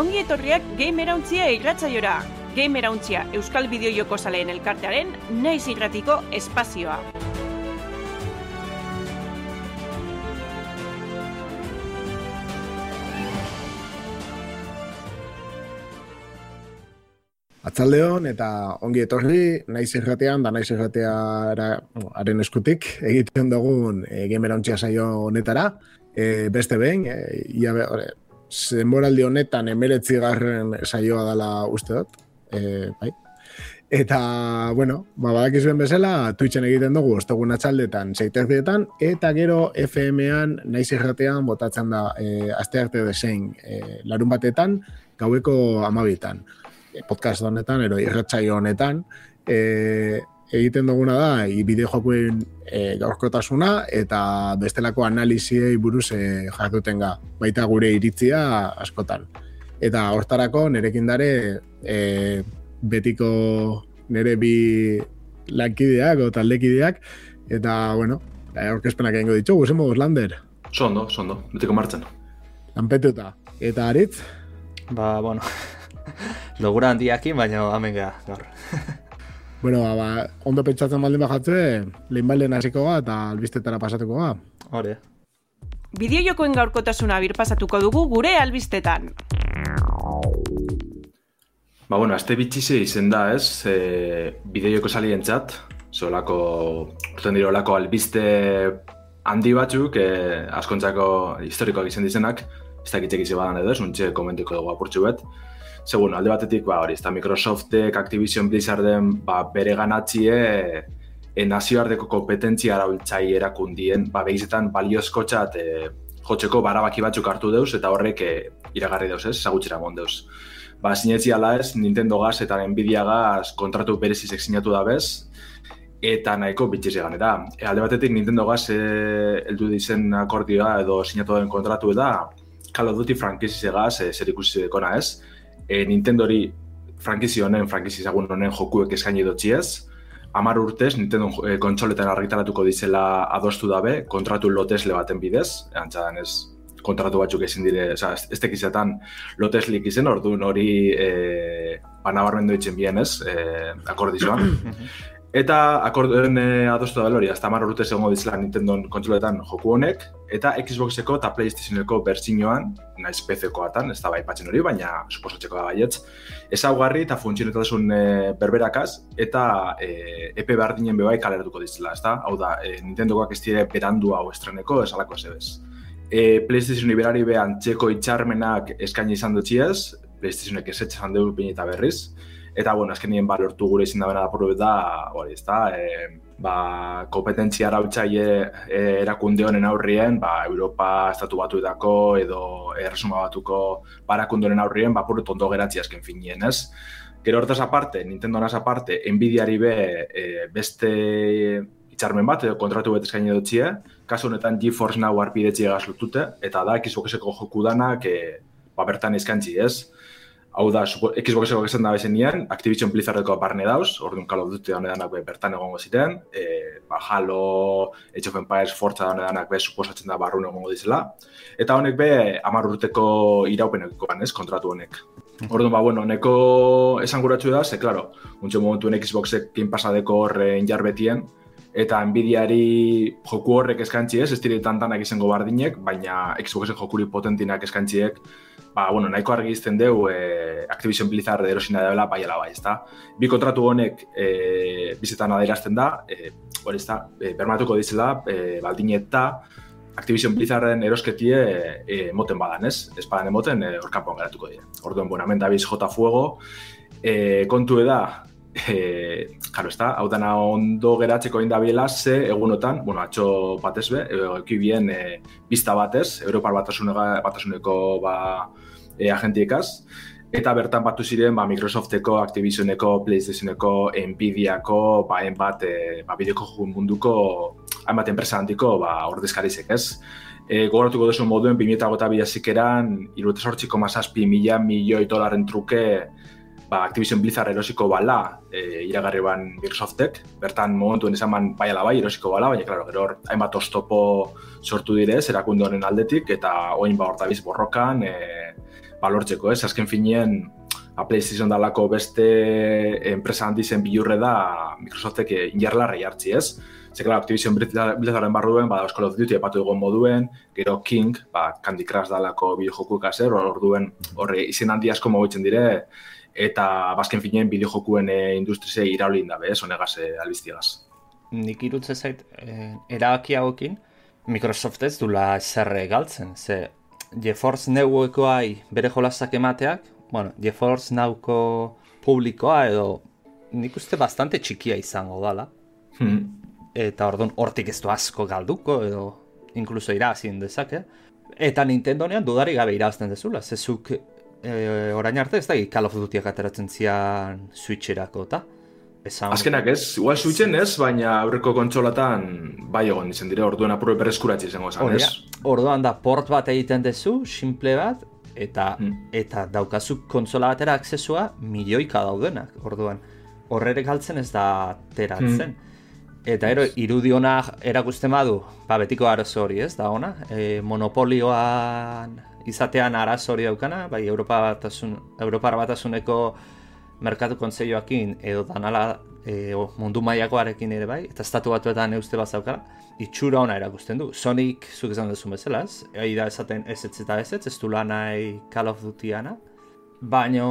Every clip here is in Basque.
ongi etorriak Gamerauntzia irratzaiora. Gamerauntzia Euskal Bideo Joko Zaleen elkartearen naiz irratiko espazioa. Atzaldeon eta ongi etorri, naiz irratean, da naiz irratearen eskutik, egiten dugun e, Gamerauntzia saio honetara, e, beste behin, e, ia, ore, zenboraldi honetan emeretzi garren saioa dela uste dut. E, bai. Eta, bueno, ba, badakizuen bezala, Twitchen egiten dugu, ostegun atxaldetan, seiterdietan, eta gero FM-an, naiz irratean, botatzen da, e, aste arte desein, e, larun batetan, gaueko amabietan. E, podcast honetan, ero irratxaio honetan, e, egiten duguna da, bideo jokoen e, gaurkotasuna eta bestelako analiziei buruz e, jarduten ga, baita gure iritzia askotan. Eta hortarako nerekin dare e, betiko nere bi lankideak o taldekideak eta bueno, aurkezpenak egingo ditugu, zen moduz, Lander? Sondo, sondo, betiko martzen. Lanpetuta. Eta aritz? Ba, bueno, logura handiakin, baina hamen gaur. Bueno, ba, ba, ondo pentsatzen baldin bajatze, lehin baldin hasiko ga eta albistetara pasatuko ga. Hore. Bideo jokoen gaurkotasuna bir pasatuko dugu gure albistetan. Ba, bueno, azte bitxize izen da, ez? E, bideo joko salien txat, zolako, urten dira olako albiste handi batzuk, e, askontzako historikoak izen dizenak, ez dakitzek izi badan edo, zuntxe komentiko dugu apurtxu bet. Segun, alde batetik, ba, hori, eta Microsoftek, Activision Blizzarden, ba, bere ganatxie, e, nazioarteko kompetentzia arabiltzai erakundien, ba, behizetan baliozko txat, e, jotzeko barabaki batzuk hartu deuz, eta horrek e, iragarri deuz, ez, zagutxera mon deuz. Ba, sinetzi ala ez, Nintendo Gas eta Nvidia Gas kontratu berezizek sinatu da bez, eta nahiko bitxiz egan, eta e, alde batetik Nintendo Gas e, eldu dizen akordioa edo sinatu den kontratu da, Call of Duty frankizizegaz e, zer ikusi dekona ez, e, Nintendori frankizio honen, frankizio zagun honen jokuek eskaini dutzi ez, amar urtez Nintendo e, kontsoletan argitaratuko dizela adostu dabe, kontratu lotesle baten bidez, antzadan ez kontratu batzuk ezin dire, oza, ez tekizetan loteslik izen, orduan hori e, banabarmen doitzen bien ez, e, akordizoan. Eta akorduen e, adostu da belori, azta marra urte segongo dizela Nintendo kontroletan joku honek, eta Xboxeko eta Playstationeko bertsinioan, naiz PC-koatan, ez da bai patzen hori, baina suposatzeko da baietz, ezaugarri eta funtzionetasun e, berberakaz, eta e, epe behar dinen bebai kaleratuko dizela, ez da? Hau da, e, Nintendokoak ez dire berandu hau estreneko, ez alako ez. E, PlayStation iberari behan txeko itxarmenak eskaini izan dutxiez, PlayStationek ez etxesan dugu pinita berriz, Eta, bueno, azken nien balortu gure izin da bena da, hori, ez da, e, ba, kompetentzia arautzaile e, erakunde honen aurrien, ba, Europa estatu batu edako, edo erresuma batuko barakunde honen aurrien, ba, puru tondo geratzi azken finien, ez? Gero hortaz aparte, Nintendo nas aparte, Nvidiari be e, beste itxarmen bat, edo kontratu bet eskaini dutxie, kasu honetan GeForce Now arpidetzi egaz eta da, Xboxeko joku danak, e, ba, bertan eskantzi, ez? Hau da, Xboxeko esan da bezen nien, Activision Blizzardeko barne dauz, orduan Call of Duty honedanak bertan egongo ziren, e, ba, Halo, Age of Empires, Forza honedanak be, suposatzen da barrun egongo dizela. Eta honek be, amar urteko iraupeneko ez, kontratu honek. Mhm. Orduan, ba, bueno, neko esan guratxu da, ze, klaro, untxe momentu Xboxek pasadeko horre injarbetien, eta Nvidiari joku horrek eskantzi ez, ez dire tantanak izango bardinek, baina Xboxen jokuri potentinak eskantziek, ba, bueno, nahiko argi izten deu e, Activision Blizzard erosina dela bai ala bai, ezta? Bi kontratu honek e, bizetan adierazten da, e, hori ezta, e, bermatuko dizela, e, baldin eta Activision Blizzarden erosketie e, moten badan, ez? Ez badan emoten, e, orkampuan garatuko dira. Orduan, bueno, hemen dabiz jota fuego, e, kontu eda, e, jaro, ez da, hau dana ondo geratzeko indabiela ze egunotan, bueno, atxo batez be, eki bien e, bizta batez, Europar batasuneko ba, e, agentiekaz, eta bertan batu ziren ba, Microsofteko, Activisioneko, Playstationeko, Nvidiako, ba, enbat, e, ba, bideoko munduko, hainbat enpresa handiko, ba, ordezkarizek ez. E, gogoratuko duzu moduen, 2008 bidazikeran, irutesortziko mazazpi mila milioi dolaren truke, ba, Activision Blizzard erosiko bala e, iragarri ban Microsoftek, bertan momentuen izan man bai ala bai erosiko bala, baina, klaro, gero hainbat ostopo sortu direz, erakunde honen aldetik, eta oin ba horta biz borrokan, e, balortzeko, ez? Azken finean, a PlayStation dalako beste enpresa handi zen bilurre da Microsoftek injarlarra jartzi, ez? Zer, klar, Activision Blizzarden barruen, ba, Call of Duty epatu egon moduen, gero King, ba, Candy Crush dalako bideojoku ikaser, orduen horre izen handi asko mogitzen dire, eta bazken fineen bideojokuen e, industrize iraulin dabe, ez, honegaz e, albiztiagaz. Nik irutze zait, eh, erabaki hauekin, Microsoft ez dula zerre galtzen, ze GeForce Networkoai bere jolasak emateak, bueno, GeForce Nowko publikoa edo nik uste bastante txikia izango dala. Hmm. Eta orduan hortik ez du asko galduko edo inkluso irazien dezake. Eta Nintendo nean dudari gabe irazten dezula. Zezuk e, orain arte ez da Call of Dutyak ateratzen zian Switcherako eta. Esan... Azkenak ez, igual Switchen ez, baina aurreko kontsolatan bai egon izan dire, orduan apurre berreskuratzi izango zan, ez? Orduan da port bat egiten dezu, simple bat, eta hmm. eta daukazu kontsola batera aksesua milioika daudenak, orduan. Horrere galtzen ez da teratzen. Hmm. Eta ero, irudiona erakusten badu, ba, betiko arazo hori ez, da ona? E, monopolioan izatean arazo hori daukana, bai, Europa batasun, Europar batasuneko merkatu kontzeioakin edo danala e, mundu mailakoarekin ere bai, eta estatu batuetan euste bat zaukara, itxura ona erakusten du. Sonic, zuk esan duzu bezala, ez? Egi da esaten ez ez eta ez ez, ez du lanai Call of Duty ana. Baina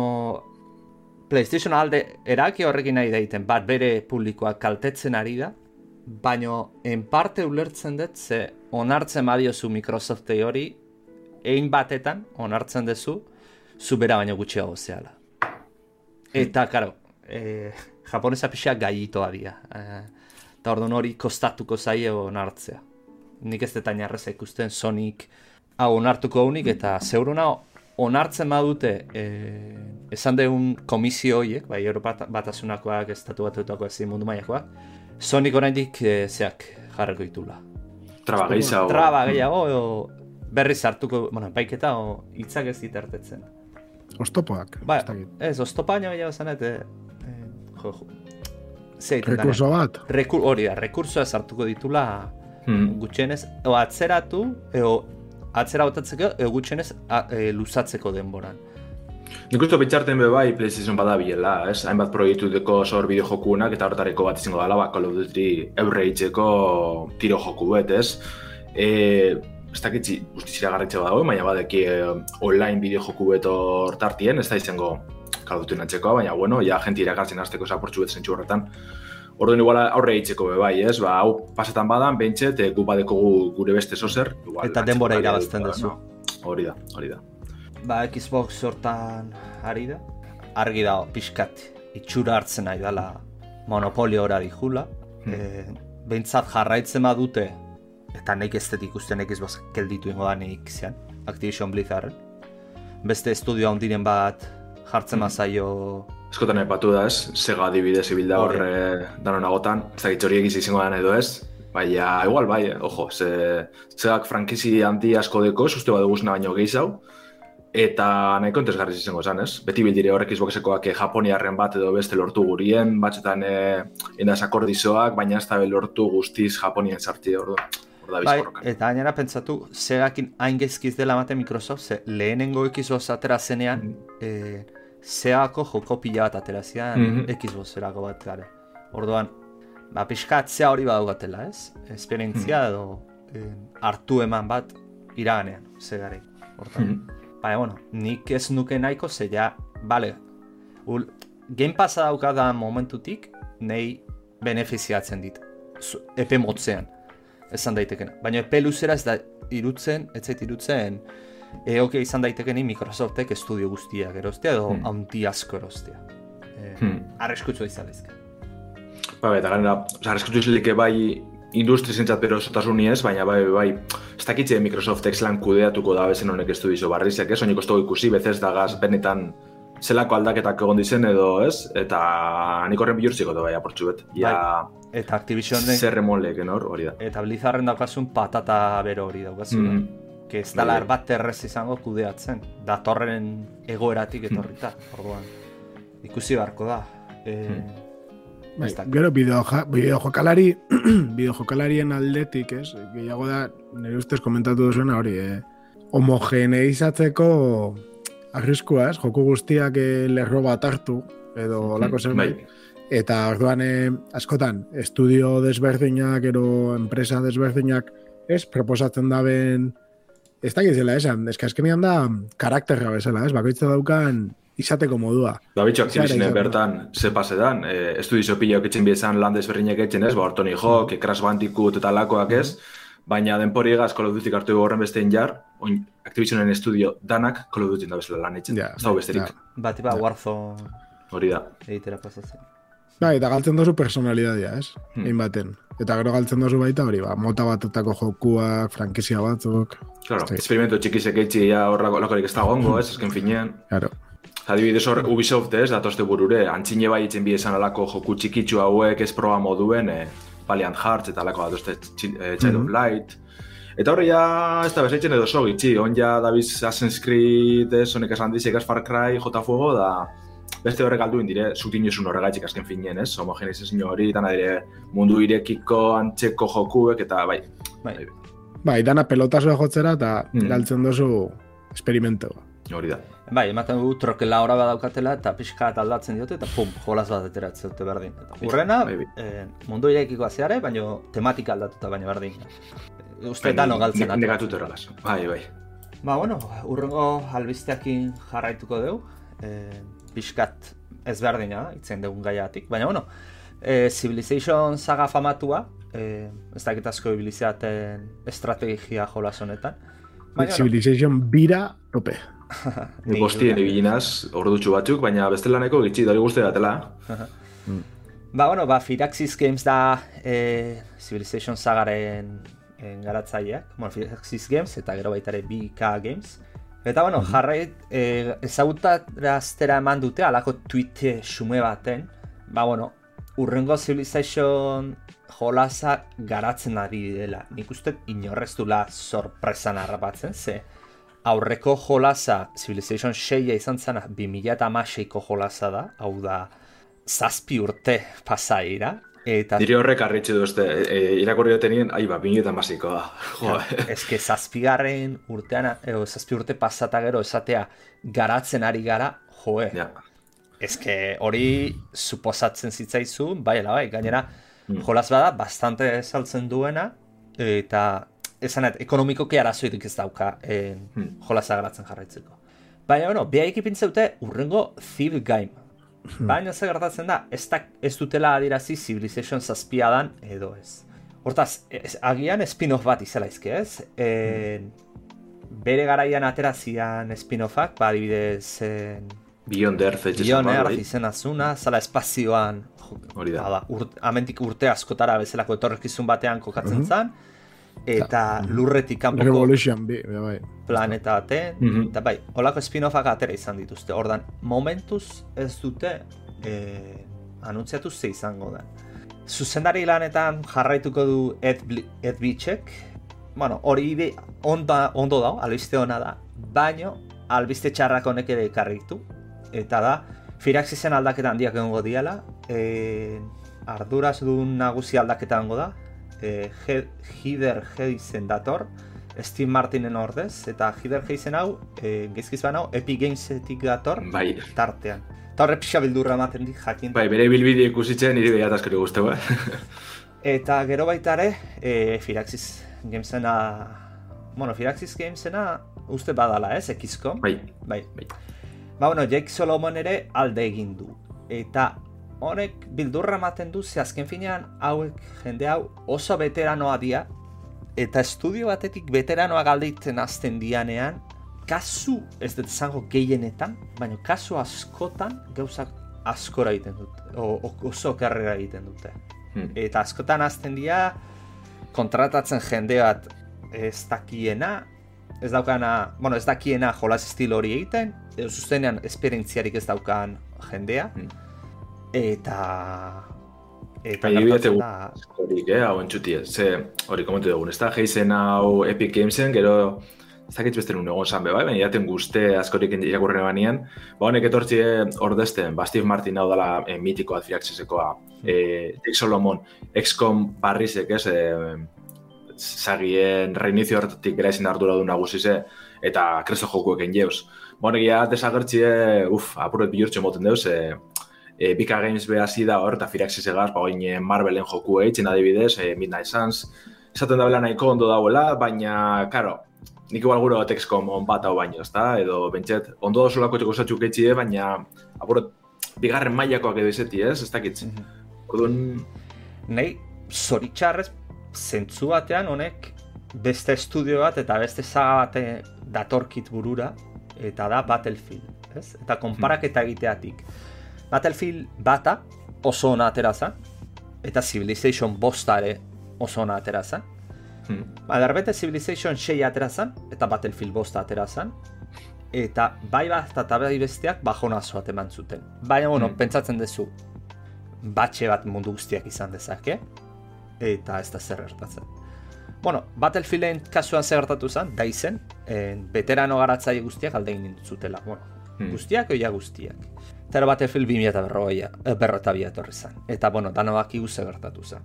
PlayStation alde eraki horrekin nahi daiten, bat bere publikoa kaltetzen ari da, baino en parte ulertzen dut ze onartzen badiozu Microsoft hori egin batetan onartzen duzu zu bera baino gutxiago zehala. Eta, karo, e, japonesa pixea gaitoa dira. E, eta orduan hori kostatuko zaie onartzea. Nik ez detain arreza ikusten Sonic hau onartuko unik eta zeuruna onartzen badute e, esan deun komisio horiek, bai, Europa batasunakoak, estatu batutakoak, ezin mundu maiakoak, Sonic oraindik e, zeak jarreko ditula. Traba gehiago. Traba gehiago, berriz hartuko, bueno, baiketa, o, itzak ez ditertetzen. Ostopoak. Ba, ez, ostopaino gehiago zanet, e, e, jo, jo. Rekurso bat. Rekur, hori da, rekursoa sartuko ditula hmm. gutxenez, o atzeratu, eo, atzera botatzeko, eo gutxenez a, e, luzatzeko denboran. Nik uste betxarten be bai PlayStation bada biela, ez? Hainbat proiektu deko sor bideo jokunak eta hortareko bat izango dala, ba, Call of Duty eurre itxeko tiro joku bet, ez? E, ez dakitzi guztizira garritxe dago, baina badeki e, online bideo joku bet hortartien, ez da izango Duty natxekoa, baina bueno, ja jenti irakartzen azteko zaportzu bet zentsu horretan. Orduan igual aurre itxeko be bai, ez? Ba, hau pasetan badan, bentset, e, gu badeko gure beste zozer. Igual, eta denbora irabazten duzu. Hori da, hori da ba, Xbox hortan ari da. Argi da, pixkat, itxura hartzen nahi dela monopolio ora dijula. Hmm. E, Behintzat jarraitzen badute, eta nek ez dut ikusten nek Xbox kelditu ingo da nik zian, Activision Blizzard. Beste estudio handiren bat jartzen hmm. mazaio... Eskotan epatu da ez, sega adibidez ibilda hor eh, danon agotan, ez da gitzori egiz izango da edo ez, Baina, igual, bai, ojo, ze, segak frankizi handi asko deko, suste bat duguzna baino gehiago, Eta nahi kontesgarriz izango zen, ez? Beti bildire horrek izbokesekoak eh, japoniarren bat edo beste lortu gurien, batxetan e, indaz akordizoak, baina ez da lortu guztiz japonien sarti ordu. Bai, eta gainera pentsatu, zeakin hain gezkiz dela mate Microsoft, ze lehenengo Xbox atera zenean, mm -hmm. zeako joko pila bat atera zean mm -hmm. Xbox erako bat gara. Orduan, ba, zea hori badaugatela, ez? Esperientzia mm edo hartu eman bat iraganean, zegarek. Hortan. Mm Baina, bueno, nik ez nuke nahiko ze ja, bale, ul, Game Passa daukada momentutik, nei benefiziatzen dit. Epe motzean, esan daitekena. Baina epe luzera ez da irutzen, ez zait irutzen, eoke izan daitekenin Microsoftek estudio guztiak erostea, edo hmm. haundi asko erostea. E, hmm. Arreskutzu izan dizke. Ba, eta gara, arreskutzu izan bai industri zentzat bero ez, baina bai, bai, ez dakitze Microsoft lan kudeatuko da bezen honek estu dizo barrizek, ez, onik ikusi, bezez da gaz, benetan zelako aldaketak egon dizen edo, ez, eta nik horren bilurtziko da bai, aportxu bet, ja, bai. eta Activision den, zer enor, hori da. Eta Blizzarren daukasun patata bero hori daukazun, mm -hmm. que ez dala bai, erbat errez izango kudeatzen, datorren egoeratik etorrita, mm. orduan, ikusi beharko da. E, mm. Bai, gero bideo, bideo jokalari, bideo jokalarien aldetik, ez? Gehiago da, nire ustez komentatu duzuena hori, eh? homogeneizatzeko arriskua, ez? Joku guztiak eh, lerro bat hartu, edo olako zen bai. Eta orduan eh, askotan, estudio desberdinak, ero enpresa desberdinak, ez, proposatzen daben, ez da gizela esan, ez azkenean da karakterra bezala, ez, bakoitza daukan izateko modua. Da bitxo, Activisionek Zara izan da. bertan ze pasedan, e, estudio pilok etxen biezan lan desberdinak etxen ez, ba, Tony Hawk, Crash Bandicoot eta lakoak ez, baina denpori egaz Call of Duty hartu horren bestein jar, oin Activisionen estudio danak Call of Duty da bezala lan etxen. Ja, ez dago besterik, ja. Bat, iba, Warzone hori da. egitera pasatzen. Bai, eta galtzen dozu personalidadia, ez? Hmm. Egin baten. Eta gero galtzen dozu baita hori, ba, mota batutako jokuak, frankizia batzuk, Claro, experimento txikizek eitzi ja horrako lakorik ez da gongo, ez, azken finean. claro. Adibidez hor Ubisoft ez, datozte burure, antzine bai itzen bi esan alako joku txikitsu hauek ez proba moduen, e, Valiant Hearts eta alako datozte Chi- eh, Child of Mhm. Light. Eta horre ja, ez da bezaitzen edo so gitxi, on ja dabiz Assassin's Creed, ez, honek esan dizek ez Far Cry, J Fuego, da beste horrek alduin dire, zutin josun horregaitzik azken finean, ez, homogenizazio hori, dana dire mundu irekiko antzeko jokuek, eta bai, Bai, Bai, dana pelotasua jotzera eta Hmm. galtzen dozu experimento. hori da. bai ematen du trokela hora badaukatela eta pixka bat aldatzen diote eta pum, jolas bat ateratzen dute berdin. Eta hurrena, Bai, bai. eh, mundu irekikoa zeare, baina tematika aldatuta baina berdin. Eh, Uste dano galtzen ne- Negatut. Bai, bai. Ba, bueno, urrengo albisteakin jarraituko dugu. E, pixkat ezberdina, itzen dugun gaiatik. Baina, bueno, e, Civilization saga famatua, e, ez dakit asko ibilizaten estrategia jolas honetan. Baina, Civilization bira, tope. Nik bostien ibilinaz, ordutxu batzuk, baina bestelaneko gitxi dori guzti datela. Ba, bueno, ba, Firaxis Games da e, Civilization sagaren en, garatzaileak, bueno, Firaxis Games eta gero baita ere BK Games. Eta, bueno, jarrai e, ezagutaraztera eman dute, alako tweet xume baten, ba, bueno, urrengo Civilization jolasa garatzen ari dela. Nik uste inorreztula sorpresan harrapatzen, ze aurreko jolasa Civilization 6 izan zena 2006ko jolasa da, hau da, zazpi urte pasaira, eta Nire horrek arritxe duzte, e, irakurri dutenien, ai, ba, bine eta masikoa. Jo, eske zazpigarren urtean, edo zazpi urte pasata gero esatea garatzen ari gara, joe, ja. eske hori suposatzen zitzaizu, bai ala bai, gainera Mm. jolas bada bastante saltzen duena, eta esanet, ekonomikoki arazoirik ez dauka en, Mm. jolasa garatzen jarraitzeko. Baina, bueno, bihaik ipintzeute urrengo Civ Game. Baina ze gertatzen da, ez, da, ez dutela adirazi Civilization zazpia dan edo ez. Hortaz, ez, agian spin-off bat izela izke ez? En, bere garaian aterazian spin-offak, ba, adibidez, en, Beyond Earth zama, Earth izena zuna, zala espazioan, Hori da. bada, urt, amentik urte askotara bezalako etorrezkizun batean kokatzen zen, eta lurretik kanpoko Revolution, bi, bai, bai. planeta baten, Mhm. eta bai, holako spin-offak atera izan dituzte. Ordan, momentuz ez dute eh, anuntziatu ze izango da. Zuzendari lanetan jarraituko du Ed, Bli- Ed Beachek, bueno, hori ide onda, ondo da, albiste ona da, baino albiste txarrak honek ere ekarri ditu, eta da, Firaxisen aldaketa handiak egongo diala, e, arduraz du nagusi aldaketa egongo da, e, He- Hider Heisen dator, Steve Martinen ordez, eta Hider Heisen hau, e, gezkiz hau, Epic Gamesetik dator, Bai, tartean. Eta horre pixa bildurra ematen dit, jakin. bai, bere bilbide ikusitzen nire behat askori guztu, eh? Eta gero baita ere, e, Firaxis Gamesena, bueno, Firaxis Gamesena uste badala, ez, ekizko. bai, Bai. Bai. Ba, bueno, Jake Solomon ere alde egin du. Eta honek bildurra ematen du, ze azken finean hauek jende hau oso veteranoa dia, eta estudio batetik veteranoa galdeiten azten dianean, kasu, ez dut zango gehienetan, baina kasu askotan gauzak askora egiten dute, o, oso karrera egiten dute. Hmm. Eta askotan azten dira, kontratatzen jende bat ez dakiena, ez daukana, bueno, ez dakiena jolas estilo hori egiten, edo zuzenean esperientziarik ez daukan jendea, Hmm. Eta... Eta gertatzen da, Horik, eh, hau entzutie. Ze, hori komentu dugun, ez da, hau Epic Gamesen, gero, ez dakit beste nun egon zan bai, baina jaten guzte askorik irakurren banean, ba honek etortzi ordesten, ba Steve Martin hau dela eh, mitikoa Firaxesekoa, eh, Jake Solomon, XCOM Parrisek, ez, eh, zagien reinizio hartatik gara izin ardura du nagusi ze, eta krezo jokueken jeuz. Bueno, egia desagertzie, uf, apuret bihurtxe moten deuz, e, e, Bika Games behazi da hor, eta Firaxis egaz, ba, oin Marvelen joku eitzen adibidez, e, Midnight Suns, esaten da bela nahiko ondo dauela, baina, karo, nik igual gure XCOM on bat hau baino, ezta? Edo, bentset, ondo da zulako txeko zatxuk etxie, baina, apuret, bigarren mailakoak edo izeti, ez? Ez dakitz. Mm -hmm. Orduan... Nei, zoritxarrez, zentzu batean honek beste estudio bat eta beste zaga bate datorkit burura eta da Battlefield, ez? Eta konparaketa egiteatik. Battlefield bata oso ona ateraza eta Civilization bostare oso ona ateraza. Hmm. Ba, Civilization 6 aterazan eta Battlefield bosta aterazan eta bai bat eta bai besteak bajona zoat eman zuten. Baina, bueno, hmm. pentsatzen duzu batxe bat mundu guztiak izan dezake eta ez da zer gertatzen. Bueno, Battlefielden kasuan zer gertatu zen, da izen, en, veterano garatzaile guztiak alde egin zutela. Bueno, hmm. guztiak oia guztiak. Eta Battlefield 2000 eta berroia, eh, berrota etorri zen. Eta, bueno, danoak ze gertatu zen.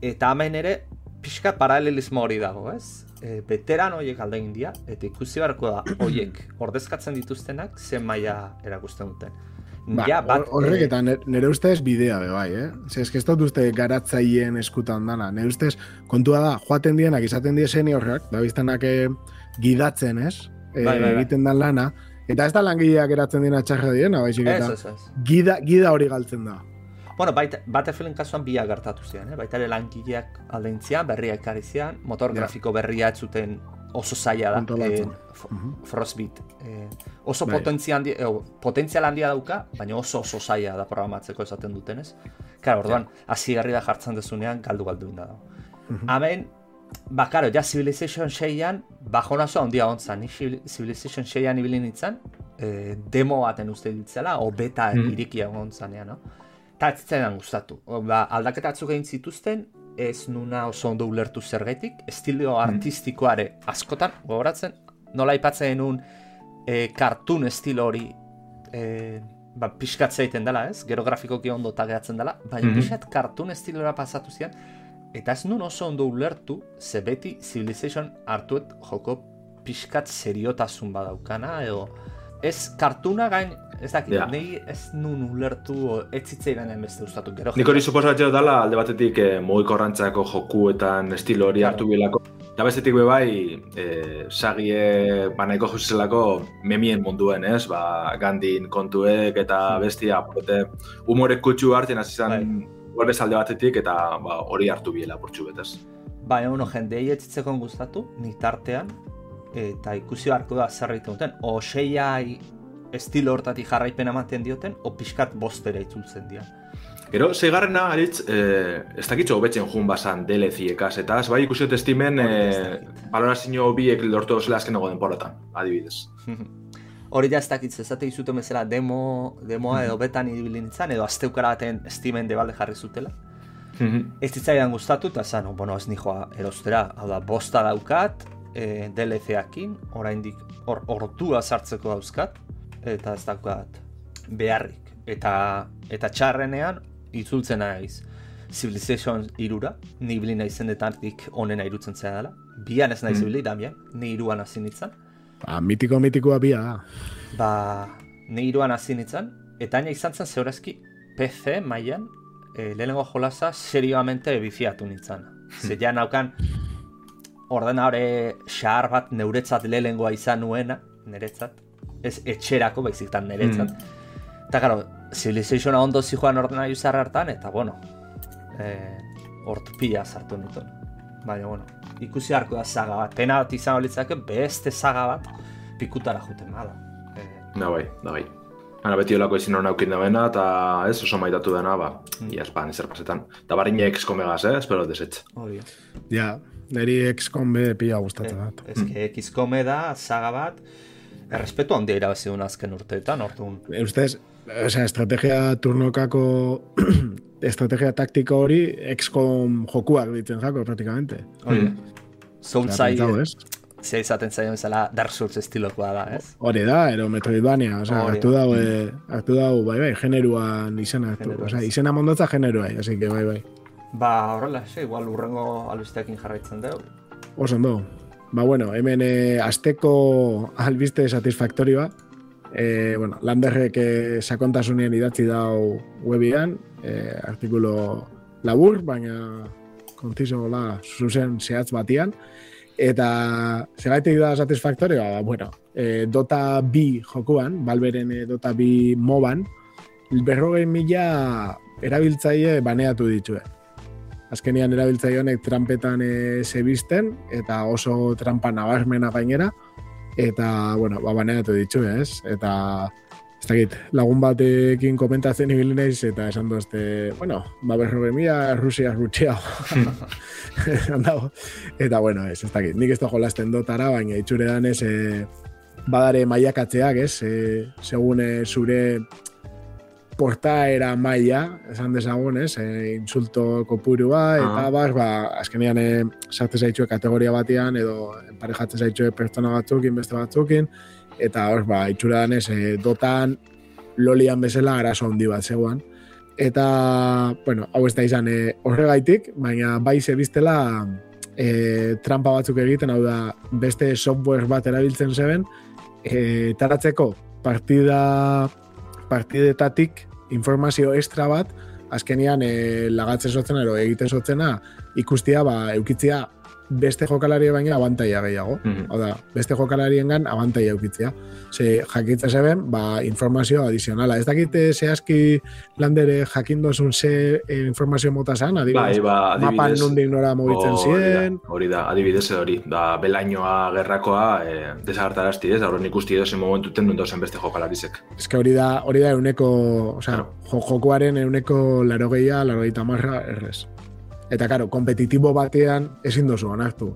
Eta hemen ere, pixka paralelismo hori dago, ez? E, veterano horiek alde egin dia, eta ikusi beharko da, horiek ordezkatzen dituztenak, zen maila erakusten duten. Ba, ja, bat, horrek eh, eta nire ustez bidea be bai, eh? Ze eske ez dut uste garatzaien eskutan dana. Nire ustez kontua da, joaten dienak, izaten die seniorrak, da biztanak eh, gidatzen, ez? Eh, bai, bai, bai. egiten dan lana. Eta ez da langileak eratzen dira txarra diena, baizik eta gida, gida hori galtzen da. Bueno, baita, Battlefieldin kasuan biak gertatu zian, eh? baita ere langileak aldentzian, berriak ekarri zian, motor grafiko berria ez zuten oso zaila da eh, Frostbit. Eh, oso bai. potentzia handi, eh, potentzial handia dauka, baina oso oso zaila da programatzeko esaten dutenez. Claro, orduan, hasi garri da jartzen dezunean galdu galdu inda da. Hemen, ba, karo, ja Civilization 6an, bajona zoa handia ontzan, ni Civilization 6an ibili nintzen, eh, demo baten uste ditzela, o beta mm -hmm. irikia ontzan, no? Eta ez gustatu. Ba, aldaketatzuk egin zituzten, ez nuna oso ondo ulertu zergaitik, estilo hmm. artistikoare askotan, gogoratzen, nola ipatzen genuen e, kartun estilo hori e, ba, pixkatzea egiten dela, ez? Gero grafikoki ondo tageatzen dela, baina mm -hmm. pixat kartun estilora pasatu zian, eta ez nun oso ondo ulertu, ze beti Civilization hartuet joko pixkat seriotasun badaukana, edo ez kartuna gain Ez dakit, ja. nahi ez nun ulertu ez zitzeidan beste ustatu gero. Nik hori suposatzeo dala alde batetik eh, mogiko rantzako jokuetan estilo hori hartu bilako. Eta bestetik be bai, eh, sagie banaiko juzelako memien munduen, ez? Ba, Gandin kontuek eta hmm. bestia, pote, humorek kutsu hartzen hasi zen bai. alde batetik eta ba, hori hartu biela portxu betez. Bai, uno, jendei ez zitzekon gustatu, nik tartean, eta ikusi harko da zer duten, o seiai estilo hortatik jarraipen ematen dioten, o pixkat bostera itzultzen dira. Gero, zeigarrena, aritz, eh, ez dakitxo hobetzen jun basan DLZ-ekaz, eta ez bai ikusiot estimen eh, balorazio biek lortu zela azken nago denporatan, adibidez. Hori da ez dakitz, ez izuten bezala demo, demoa edo betan idibili nintzen, edo asteukara baten estimen debalde jarri zutela. ez ditzaidan gustatu, eta zan, bueno, ez nijoa erostera, hau da, bosta daukat, e, DLC-akin, oraindik or, ortua sartzeko dauzkat, eta ez daukat beharrik. Eta, eta txarrenean, itzultzen naiz Civilization irura, ni bilin naizen detantik onena irutzen zera dela. Bian ez naiz mm. bilin, damien, ni iruan hasi nintzen. Ba, mitiko mitikoa bia Ba, ni iruan hasi nintzen, eta aina izan zen zeurazki PC mailan e, lehenengo jolasa serioamente biziatu nintzen. Zer ja naukan ordenare xahar bat neuretzat lehenengoa izan nuena, niretzat, ez etxerako baizitan niretzat. Mm. Eta, karo, Civilizationa ondo zijoan ordena izar hartan, eta, bueno, eh, ortupia sartu nuten. Baina, bueno, ikusi harko da zaga bat. Pena bat izan olitzake, beste zaga bat pikutara juten bada. Eh, da bai, da bai. Ana beti olako ezin hori naukin da eta ez oso maitatu dena, ba, mm. ia espan, ezer pasetan. Da barin XCOM egaz, eh? espero desetz. Hori. Ja, niri XCOM be pila gustatzen eh, bat. Ez que XCOM da, saga bat, errespetu handia irabazi duen azken urteetan, orduan. Ustez, o sea, estrategia turnokako estrategia taktiko hori XCOM jokuak ditzen zako, praktikamente. Hori, mm. Zia izaten zaio bezala Dark Souls estilokoa da, ez? Hori da, ero Metroidvania, o sea, hartu dago, mm. hartu dago, bai, bai, generuan izena, o sea, izena mondotza generua, así que bai, bai. Ba, horrela, ze, igual urrengo albisteekin jarraitzen dugu. Oso ondo. Ba, bueno, hemen eh, azteko albiste satisfaktorioa. Eh, bueno, landerrek eh, sakontasunean idatzi dau webian, eh, artikulo labur, baina kontizo la zuzen zehatz batian. Eta zegaitik da satisfaktorioa, ba, bueno, eh, Dota bi jokuan, Balberen eh, Dota bi moban, berrogei mila erabiltzaile baneatu ditue. Azkenian erabiltzaile honek trampetan e, zebisten, eta oso trampa nabarmena gainera, eta, bueno, ba, baneatu ditu, ez? Eta, ez dakit, lagun batekin komentatzen ibili naiz, eta esan dozte, bueno, ba, berroge mila Rusia rutxea. eta, bueno, ez, ez dakit, nik ez da jolasten dotara, baina itxure danez, e, badare maiakatzeak, ez? E, segun e, zure portaera maila, esan dezagun, ez, e, insulto kopurua, eta ah. bar, ba, azkenean e, sartzen zaitzue kategoria batean, edo parejatzen zaitzue pertsona batzukin, beste batzukin, eta hor, ba, itxura danez, e, dotan lolian bezala arazo handi bat zegoan. Eta, bueno, hau ez da izan e, horregaitik, baina bai zebiztela e, trampa batzuk egiten, hau da, beste software bat erabiltzen zeben, e, taratzeko partida partidetatik informazio extra bat, azkenian e, lagatzen zotzen ero egiten zotzena ikustia ba, eukitzia beste jokalari baina abantaia gehiago. Mm -hmm. beste jokalarien gan abantaia eukitzea. Ze jakitza zeben, ba, informazio adizionala. Ez dakite zehazki landere jakindozun ze e, informazio mota zan, adibidez, bai, ba, adibidez mapan nundik nora mobitzen ziren. Hori da, adibidez hori, da belainoa gerrakoa e, desagartarazti ez, horren ikusti edo zen momentu tendu dozen beste jokalarizek. Ez que hori da, hori da euneko, o sea, claro. jokoaren euneko laro gehiago, laro marra, errez. Eta, karo, kompetitibo batean ezin dozu onartu.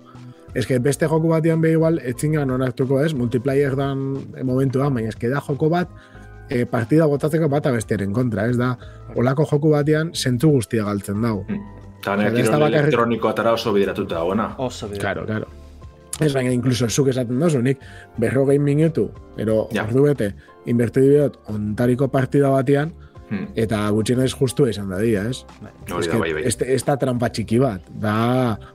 Ez que beste joko batean be igual, etzingan onartuko ez, multiplayer dan momentua, baina ez da joko bat, e, partida botatzeko bat abestiaren kontra, ez da, olako joko batean zentzu guztia galtzen dau. Hmm. Eta nire kirol elektroniko atara oso bideratuta, ona. Oso bideratuta. Claro, claro. Ez baina, inkluso zuk esaten dozu, nik berrogein minutu, ero ja. ordu bete, inbertu dibiot, ontariko partida batean, Hmm. Eta gutxienez justu izan da dia, ez? Bai. Ez, bai, bai. ez, da trampa txiki bat, da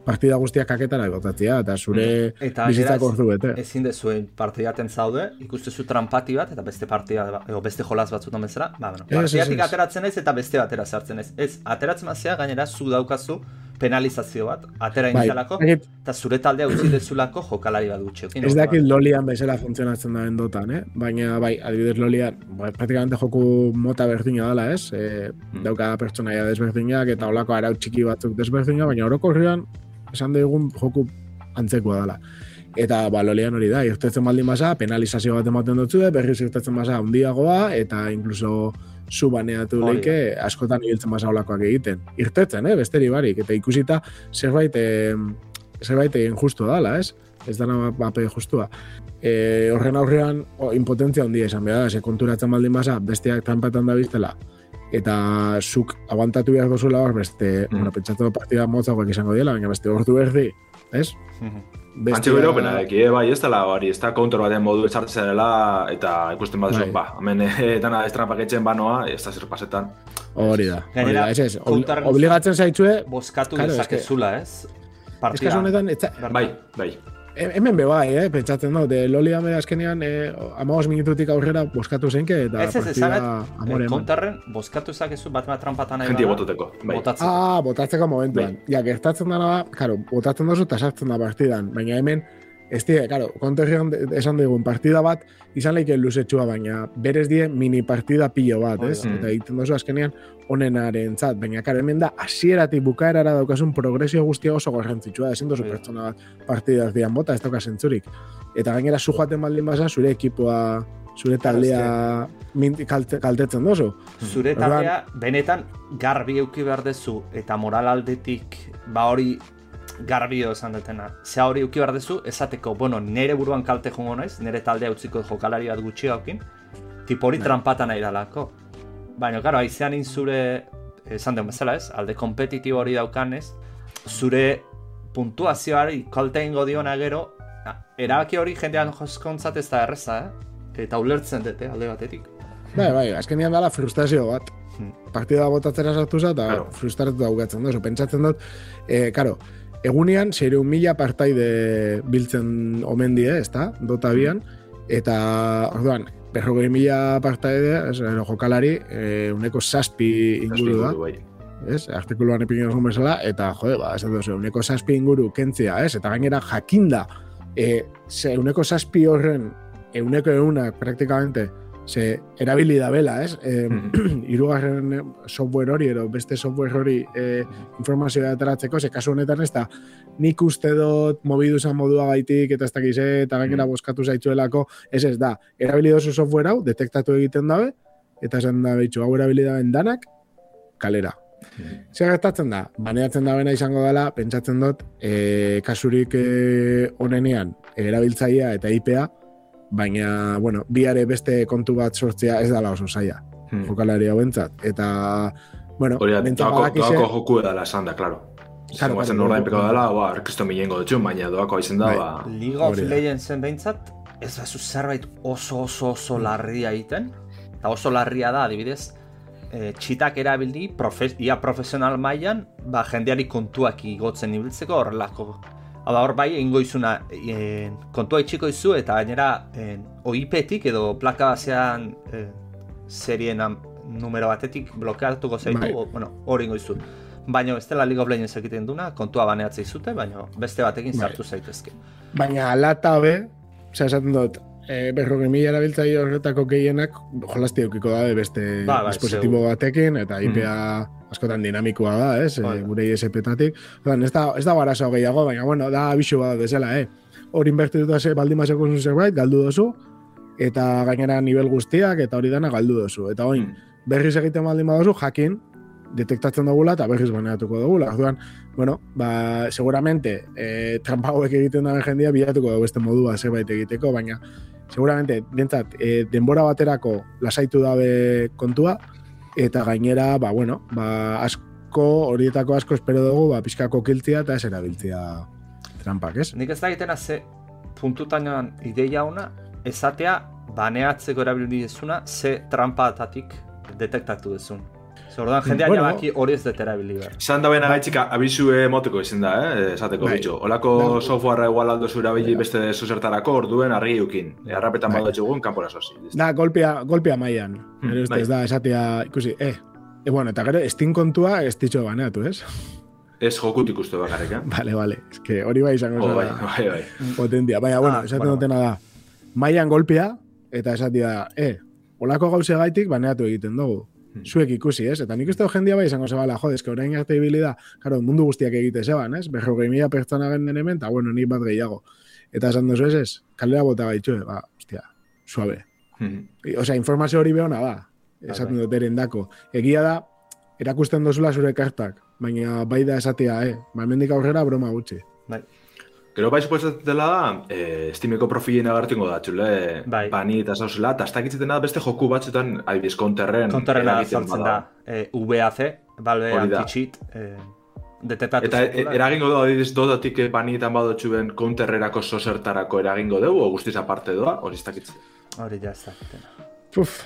partida guztiak kaketara egotatzea, eta zure hmm. eta bizitzak ordu bete. Ezin dezuen partidaten zaude, ikustezu trampati bat, eta beste partida, edo beste jolaz batzutan bezala, ba, bueno, partidatik ateratzen ez, eta beste batera sartzen ez. Ez, ateratzen mazia, gainera, zu daukazu, penalizazio bat, atera bai, inizalako, eta zure taldea utzi dezulako jokalari bat gutxi. Ez dakit lolian bezala funtzionatzen da dotan, eh? baina bai, adibidez lolian, bai, praktikamente joku mota berdina dela, ez? E, hmm. Dauka pertsonaia desberdinak eta olako arau txiki batzuk desberdinak, baina orokorrian esan dugun joku antzekoa dela. Eta ba, lolian hori da, irtetzen baldin basa, penalizazio bat ematen dutzu, berriz irtetzen basa, undiagoa, eta inkluso zu baneatu leike askotan ibiltzen basa olakoak egiten. Irtetzen, eh, besteri barik, eta ikusita zerbait, eh, zerbait egin justu dala, ez? Ez dana bape justua. E, horren aurrean, o, impotentzia handia izan behar, ze konturatzen baldin basa, besteak trampatan da biztela, eta zuk aguantatu behar dozula hor, beste, mm. bueno, pentsatu partida motzagoak izango dela, baina beste ordu erdi, ez? Mm -hmm. Bestia... Antxe pena, eki, bai, ez dela, bari, ez da counter batean modu esartzen zerela, eta ikusten bat bai. ba, hemen e, dana estrapaketzen banoa, ez da zer pasetan. Hori da, hori da, ez ez, obligatzen zaitzue... Boskatu claro, dezakezula, ez? Partida. honetan, bai, bai. Hemen be bai, eh, pentsatzen dut, de Loli ame azkenean, eh, amagos minututik aurrera boskatu zenke, eta ez, ez, partida amore. Ez, kontarren, boskatu zakezu bat bat trampatan nahi Genti botuteko, bai. Botatzeko. Ah, botatzeko momentuan. Bai. Ja, gertatzen dara, karo, botatzen dozu eta sartzen da partidan, baina hemen, Ez die, claro, konterrian esan dugun partida bat, izan leike luzetxua, baina berez die mini partida pilo bat, ez? Eta egiten dozu azkenean onenaren zat, baina karo, hemen da, asieratik bukaerara daukasun progresio guztia oso garrantzitsua, ezin dozu pertsona bat partida dian bota, ez dauka zentzurik. Eta gainera zu joaten baldin basa, zure ekipoa, zure taldea kalte, kaltetzen dozu. Zure taldea, benetan, garbi euki behar dezu, eta moral aldetik, ba hori garbio esan dutena. Ze hori uki behar dezu, esateko, bueno, nire buruan kalte jongo naiz, nire taldea utziko jokalari bat gutxi haukin, tipo hori bai. trampata nahi dalako. Baina, karo, aizean zure, esan den bezala ez, alde kompetitibo hori daukanez, zure puntuazioari kalte ingo diona gero, erabaki hori jendean joskontzat ez da erreza, eh? Eta ulertzen dute alde batetik. Bai, bai, azkenean dala frustrazio bat. partida botatzera sartu za, eta Claro. frustratu daukatzen da, pentsatzen dut, e, karo, egunean, zeireun mila partaide biltzen omen die, ezta, dota bian, eta, orduan, berrogei mila partaide, ez, jokalari, e, uneko saspi inguru da, Bai. ez, artikuluan epin egon bezala, eta, jode, ba, ez dut, uneko saspi inguru kentzia, ez, eta gainera jakinda, e, ze, uneko saspi horren, euneko eunak praktikamente, ze erabili da bela, ez? E, irugarren eh, software hori, edo beste software hori e, informazioa ateratzeko, ze kasu honetan ez da, nik uste dut mobidusan modua gaitik, eta ez dakize, eta gainera boskatu zaitzuelako, ez ez da, erabili dozu software hau, detektatu egiten dabe, eta esan da behitxu, hau erabili daben danak, kalera. Zer gertatzen da? Baneatzen da bena izango dela, pentsatzen dut, e, kasurik e, onenean, erabiltzailea eta IPA, baina, bueno, biare beste kontu bat sortzea ez dala oso zaila, Hmm. jokalari hauentzat. Eta, bueno, Hori doako, badakize- doako joku edala esan da, klaro. Claro, Claro, claro, ordain claro. dela, ba, kristo milengo dutxun, baina doako izen da, Bai. ba... League of. Legendsen behintzat, ez da zerbait oso oso oso larria egiten. Eta oso larria da, adibidez, e, txitak erabildi, profe, ia profesional mailan, ba, jendeari kontuak igotzen ibiltzeko horrelako. Hau da, hor bai, egingo izuna, e, kontua itxiko izu, eta gainera, e, OIP-tik edo plaka basean e, serien numero batetik blokeatuko zaitu, Bai. o, bueno, hori ingo izu. Baina ez dela League of Legends egiten duna, kontua baneatzea izute, baina beste batekin Bai. sartu zaitezke. Baina alata be, esaten dut, e, berrogei mila erabiltzaile horretako gehienak jolasti eukiko da beste Ba, bai, dispositibo batekin, eta IPA askotan dinamikoa da, ez, e, Bai. gure ISP-tatik. Ez da, ez da arazo gehiago, baina, bueno, da abisu bat bezala, eh? Hor inbertituta ze baldin baseko zuen zerbait, galdu dozu, eta gainera nivel guztiak, eta hori dana galdu dozu. Eta oin, Mm. berriz egiten baldin badozu, jakin, detektatzen dugula eta berriz baneatuko dugula. Orduan, bueno, ba, seguramente eh, trampa hauek egiten daben jendia bilatuko dugu beste modua zerbait egiteko, baina seguramente, dintzat, eh, denbora baterako lasaitu dabe kontua, eta gainera, ba, bueno, ba, asko, horietako asko espero dugu, ba, pixkako kiltzia eta ez erabiltzia trampak, ez? Nik ez da egiten ze puntutainoan ideia ona, esatea baneatzeko erabili dezuna, ze trampatatik detektatu dezun. Zer orduan jendea Bueno. jabaki hori ez dut erabili behar. Zan da bena gaitxik abizue moteko izen da, eh? esateko Bai. bitxo. Olako Bai. softwarea igual aldo zure abili Bai. beste zuzertarako orduen argi eukin. Bai. badotxugun, kanpora sozi. Da, golpea, golpea maian. Hmm, Gero ez bai. ez da, esatea, ikusi, eh, E, bueno, eta gero, Steam kontua ez ditxo baneatu, ez? Ez jokutik uste bakarrik, eh? Vale, vale. Ez que hori bai izango Oh, bai, zara bai, bai. potentia. Baina, bueno, Ah, esaten bueno. dutena da, maian golpea, eta esatia, eh, olako gauze gaitik baneatu egiten dugu. Hmm. Zuek ikusi, ez? Eta nik uste jendia bai izango zebala, jode, eske orain arte ibili da, claro, mundu guztiak egite zeban, ez? Berrogei mila pertsona genden hemen, eta bueno, nik bat gehiago. Eta esan duzu ez ez, kalera bota gaitxue, ba, ostia, suabe. I- Osea, informazio hori behona da, esaten bai. dut erendako. Egia da, erakusten dozula zure kartak, baina bai da esatea, eh? Ba, hemendik aurrera broma gutxi. Bai. Gero bai suposatzen dela da, eh, Steameko profilen agartingo da, txule, Bai. bani eta zauzela, eta ez dakitzen da beste joku batzutan, adibidez, konterren, eragiten sortzen da e, VAC, da. Anti-Cheat, e, detektatu Eta e, zaituela. eragingo da, adibidez, dodatik eh, banietan badotxu ben counterrerako zozertarako eragingo dugu, o guztiz aparte doa, hori ez dakitzen. Hori ja ez dakitena. Puf,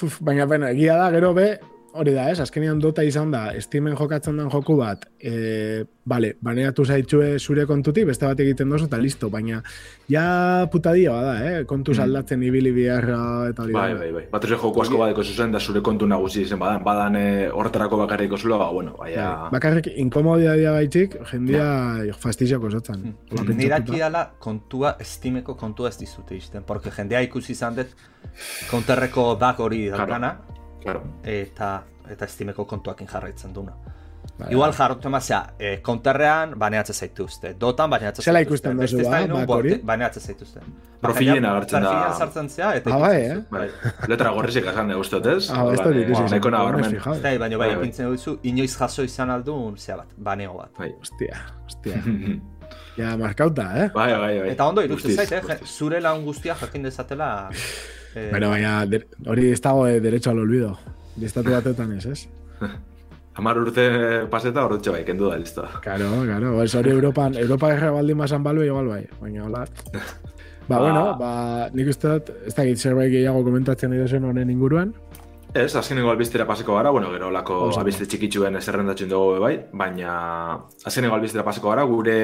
puf, baina bueno, egia da, gero be, hori da, ez? Azkenean dota izan da, Steamen jokatzen den joku bat, e, bale, baneatu zaitxue zure kontutik, beste bat egiten dozu, eta listo, baina ja putadia bada, eh? Kontuz Mm. aldatzen ibili biharra eta hori Bai, da. bai, bai. Batez ere joku asko badeko zuzen, da zure kontu nagusi izen badan, badan eh, horretarako bakarriko zulo, ba, bueno, baina... Bai, Bakarrik inkomodidadia gaitik, jendia fastizioko zotzen. Hmm. Hola Nire pentsatuta. akidala kontua, Steameko kontua ez dizute izten, porque jendea ikusi izan dut counterreko bug hori Claro. Claro. eta eta Steameko kontuakin jarraitzen duna. Bai, Igual jarrotu emazea, e, counterrean baneatzen zaituzte, dotan baneatzen Zela zaituzte. ikusten beste duzu, ba, stylean bak bo- hori? Baneatzen zaituzte. Profilen agertzen da. Profilen sartzen zea, eta Ah, bai, ikusten eh? Bai. Letra gorrizik esan dugu uste, ez? Ah, ez dut ikusi. Ba, Neko nabarmen. Bai, baina bai, Bai, bai. ipintzen duzu, inoiz jaso izan aldun, zea bat, baneo bat. Bai. Hostia, hostia. Ja, markauta, eh? Bai, bai, bai. Eta ondo irutzen zait, eh? zure lagun guztia jakin dezatela... eh, Bueno, baina hori ez dago eh, derecho al olvido. Estatu batetan ez, ez? Hamar urte paseta horretxe bai, kendu da, listo. Claro, claro. Ez hori Europan, Europa erra baldin bazan balbe, igual bai. Baina hola. Ba, Ba. bueno, ba, nik uste dut, ez dakit zerbait gehiago komentatzen nahi duzuen honen inguruan. Ez, azkenengo albiztera paseko gara, bueno, gero lako Osa, albizte txikitxuen zerrendatzen dugu bai, baina azkenengo albiztera paseko gara, gure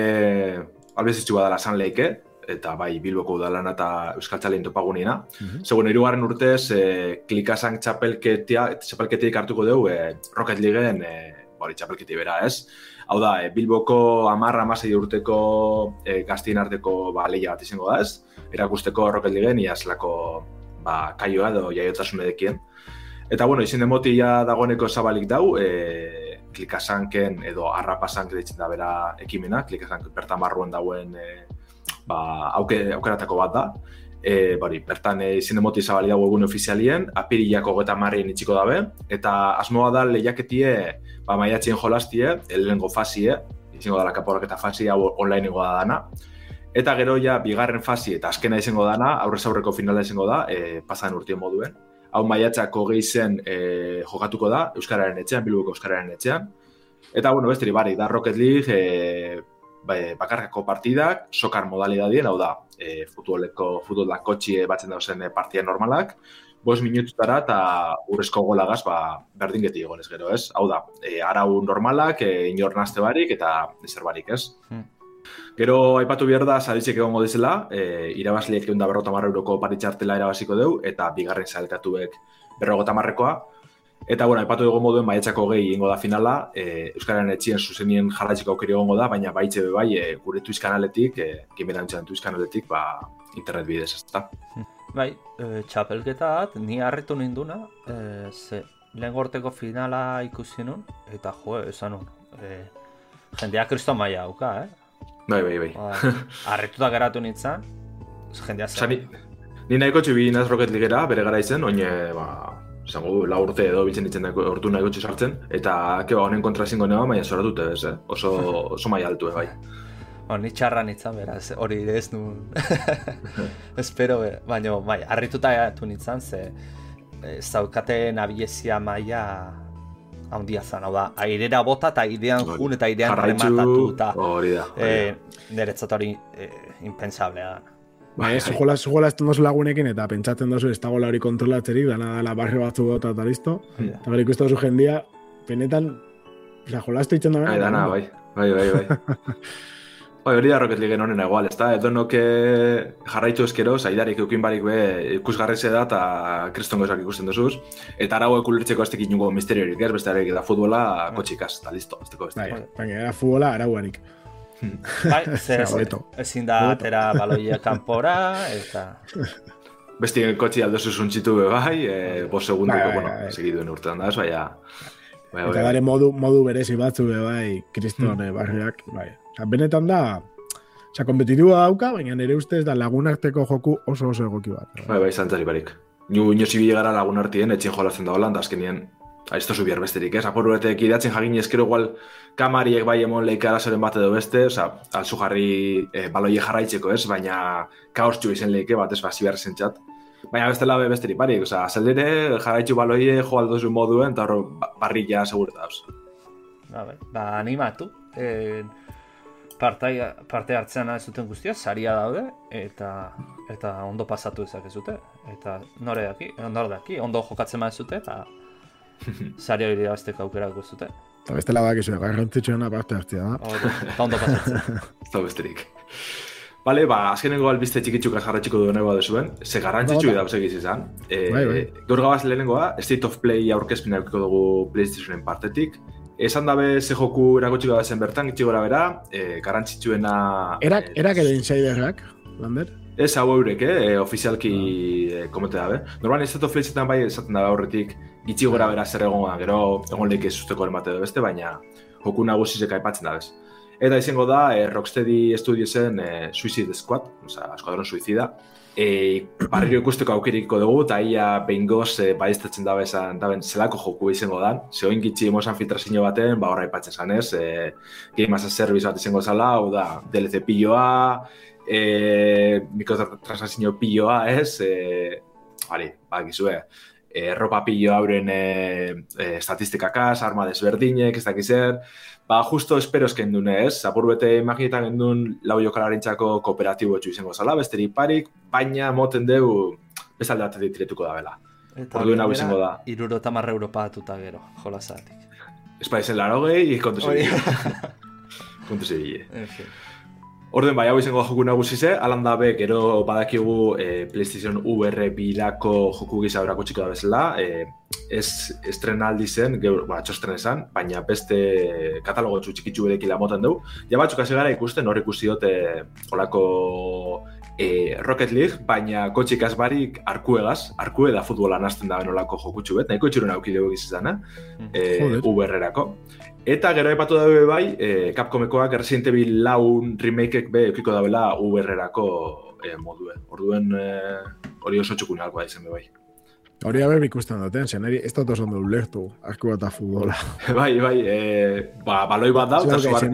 albizte txua dela San Leike, eta bai Bilboko udalan eta Euskal Txalein topagunina. Mm -hmm. Segun, irugarren urtez, e, klikasan txapelketia, txapelketik hartuko dugu, e, Rocket Leagueen, e, bori txapelketi bera, ez? Hau da, e, Bilboko amarra amasei urteko e, gaztien arteko ba, leia bat izango da, ez? Erakusteko Rocket Leagueen, iazlako ba, kaioa edo jaiotasun edekien. Eta, bueno, izin demoti ja dagoeneko zabalik dau, e, klikasanken edo arrapasank ditzen da bera ekimena, klikasank berta marruen dauen e, ba, auke, aukeratako bat da. E, bari, bertan e, izin demoti zabalik dago egun ofizialien, apirillako geta marrien itxiko dabe, eta asmoa da lehiaketie ba, maiatxien jolastie, elengo fasie, izango da kaporak eta fasia online da dana. Eta gero ja, bigarren fasi eta azkena izango dana, aurrez aurreko finala izango da, e, pasan urtien moduen hau maiatzako gehi zen e, jokatuko da, Euskararen etxean, Bilboko Euskararen etxean. Eta, bueno, besteri, bari, da Rocket League, e, bakarkako partidak, sokar modalidadien, hau da, e, futboleko, futbolak kotxie batzen dauzen e, partia normalak, bos minututara eta urrezko golagaz, ba, berdin geti egonez gero, ez? Hau da, e, arau normalak, e, inor nazte barik eta ezer barik, ez? Hmm. Gero, aipatu behar da, saditzek egongo dizela, e, irabazleek egun da berrota euroko paritxartela erabaziko deu, eta bigarren zaletatuek berrogota marrekoa. Eta, bueno, aipatu dugu moduen, baietxako gehi ingo da finala, e, Euskararen etxien zuzenien jarraitxiko aukeri egongo da, baina baitxe be bai, e, gure tuiz kanaletik, e, kimera tuiz kanaletik, ba, internet bidez, ez da. Bai, e, txapelketa bat, ni harritu ninduna, e, ze, lehen gorteko finala ikusi nun, eta jo, esan nun, e, jendea kristo maia hauka, eh? Bai, bai, bai. Ba, arretuta geratu nintzen, jendea zen. Ni, ni nahiko txubi naz Rocket Ligera, bere gara izen, oine, ba, zango, la urte edo bitzen ditzen dago, ordu nahiko sartzen, eta keba honen kontra zingo neba, baina zoratute bez, eh? oso, oso mai altu, eh, bai. Ba, ni txarra nintzen, beraz, hori ez nu... Espero, baina, bai, arrituta geratu nintzen, ze zaukate nabiezia maia handia zan, hau da, airera bota eta airean jun eta airean rematatu eta hori da, e, niretzat hori e, impensablea da. Ba, ez, jola, jola ez lagunekin eta pentsatzen dozu ez dago hori kontrolatzerik, dana dela barri batzu gota eta listo. Eta bera ikustu dozu jendia, penetan, oza, jola ez ditzen da. Bai, dana, bai, bai, bai, bai. Bai, hori da Rocket League honen egual, ez da? Edo noke jarraitu eskero, zaidarik eukin barik be ikusgarreze da eta kristongo esak ikusten duzuz. Eta arago ekulertzeko ez tekin nugo misteriorik, ez? Beste da futbola bai. kotxikaz, eta listo, ez teko beste. Bai, baina era futbola arauarik. Bai, ze, ezin da atera baloia kanpora, eta... Besti kotxi aldo zuzuntzitu be bai, e, bos segundoko, bai, bai, bueno, bai. segiduen urtean da, baina... Bai, eta gare modu, modu berezi batzu be bai, kristone hmm. barriak, bai. Osa, benetan da, osa, kompetitiua dauka, baina nire ustez da lagunarteko joku oso oso egoki bat. Bai, bai, zantzari barik. Nio ino zibi gara lagunartien, etxin jolazen da holanda, azkenien, aizto zu bihar besterik, ez? Apur beretek idatzen jagin ezkero igual kamariek bai emon leika arazoren bat edo beste, oza, alzu jarri e, baloie jarraitzeko, ez? Baina kaos txu izen leike bat, ez, basi behar zentzat. Baina beste labe besterik barik, oza, zeldere jarraitzu baloie jo aldozu moduen, eta horro barrilla segurta, Ba, bai, ba, animatu. Eh, parte, parte hartzean ez zuten guztia, saria daude, eta eta ondo pasatu ezak ez zute. Eta nore daki, ondo daki, ondo jokatzen ez zute, eta saria hori azteko aukerako zute. Eta beste labak izo, garrantzitsuena parte hartzea da. Eta ondo pasatzen. Eta besterik. Bale, ba, azkenengo albiste txikitzuk jarratxiko duen eba dezuen, ze garrantzitsu da egiz izan. E, bai, bai. Gaur gabaz lehenengoa, State of Play aurkezpina aurkiko dugu PlayStationen partetik, Esan dabe ze joku erakutsi gara zen bertan, itxi gora bera, e, garantzitsuena... Erak, erak edo insiderrak, Lander? Ez hau eurek, eh, ofizialki no. e, komente dabe. Norban, ez dut fletxetan bai, esaten dabe horretik, itxi gora bera zer egon, gero egon lehik ez usteko edo beste, baina joku nagusizek aipatzen dabez. Eta izango da, e, Rocksteady Studiosen e, Suicide Squad, oza, Eskuadron Suicida, e, barrio ikusteko aukeriko dugu, eta ia behin goz e, baiztatzen dabe esan, daben zelako joku izango dan. Ze oin gitxi emozan filtrazio baten, ba horra ipatzen zan ez, e, Game as a Service bat izango zala, hau da, DLC pilloa, e, mikrotransazio pilloa, ez, e, bari, ba, gizue, e, ropa pillo hauren e, e, estatistikakaz, arma desberdinek, ez dakizer, Ba, justo espero esken dune, ez? Apur bete imaginetan gendun lau jokalarintzako kooperatibo etxu izango zala, besteri parik, baina moten dugu bezalde bat ditiretuko da bela. Orduen hau izango da. Iruro tamarra Europa atuta gero, jolazatik. Ez pa izen laro gehi, kontu zebile. kontu zebile. Orden bai, hau izango joku nagusi ze, alan dabe, gero badakigu e, PlayStation VR bilako joku gisa horako txiko da bezala, e, ez estrenaldi zen, gero, ba, txostren esan, baina beste katalogo txikitzu berekila moten dugu. Ja batzuk hasi gara ikusten, hor ikusi dute olako e, Rocket League, baina kotxik azbarik arkuegaz, arkue da futbola nazten da benolako jokutxu bet, nahiko txurun aukideu gizizana, e, VR-erako. Eta gero epatu dabe bai, e, Capcomekoak Resident Evil laun remakeek be eukiko dabela VR-erako e, modue. Orduen e, hori oso txukun alkoa izan be bai. Hori haber ikusten duten, zen eri, ez dut oso ondo ulertu, arku bat futbola. bai, bai, e, ba, baloi bat da, eta zuar...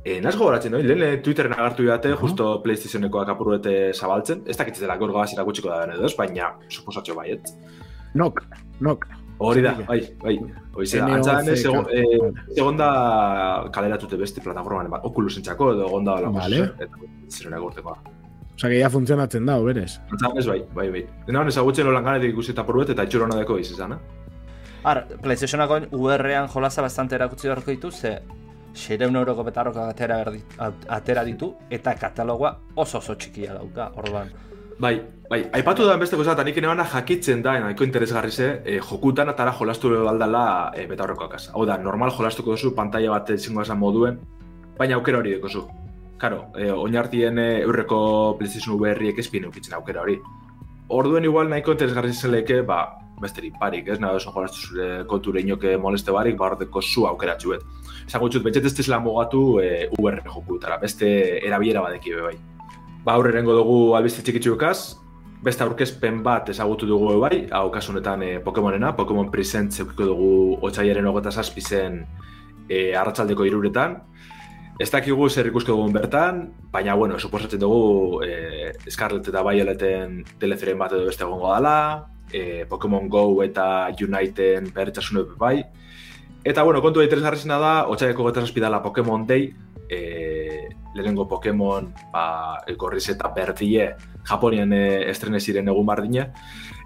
E, Naz gogoratzen, no? lehen Twitteren agartu dute, uh justo PlayStationeko apurrete zabaltzen, ez dakitz dela gaur gabaz irakutsiko da edo, baina suposatxo baiet. Nok, nok. Hori da, bai, bai. Oizea, antzaren ez, egon da kaleratute beste plataforman, ba, Oculus entzako edo egon da vale. eta ziren agurteko. Osa, que ya funtzionatzen da, berez. Antzaren ez, bai, bai, bai. Dena honez, agutzen holan ganetik ikusi eta poruet eta itxuro deko izan, eh? Ar, PlayStationako VR-ean jolaza bastante erakutsi beharko ditu, ze xereun euroko betarroka atera, atera ditu, eta katalogoa oso oso txikia dauka, orduan. Bai, bai, aipatu da beste gozat, nik nebana jakitzen da, nahiko interesgarri ze, e, jokutan atara jolastu baldala e, beta horreko akaz. Hau da, normal jolastuko duzu, pantalla bat esan moduen, baina aukera hori dekozu. Karo, e, oinartien e, eurreko PlayStation VR-riek espien eukitzen aukera hori. Orduen igual nahiko interesgarri zeleke, ba, besteri parik, ez? Nago esan jolastu zure konture inoke moleste barik, ba, horreteko zu aukera txuet. Esan gutxut, betxet ez tizela mugatu e, VR jokutara, beste erabiera badeki bai ba aurrerengo dugu albiste txikitxukaz, beste aurkezpen bat ezagutu dugu bai, hau kasunetan e, Pokemonena, Pokemon Present zeukiko dugu otxaiaren ogeta zazpi zen e, arratzaldeko iruretan. Ez dakigu zer ikusko dugun bertan, baina, bueno, suposatzen dugu e, Scarlet eta Violeten telezeren bat edo beste egongo dela, e, Pokemon Go eta Uniten berritasune bai. Eta, bueno, kontu da interesgarrizena da, otxaiako geta zazpi dela Pokemon Day, e, lehenengo Pokemon ba, gorriz eta berdie Japonian e, estrene ziren egun bardine.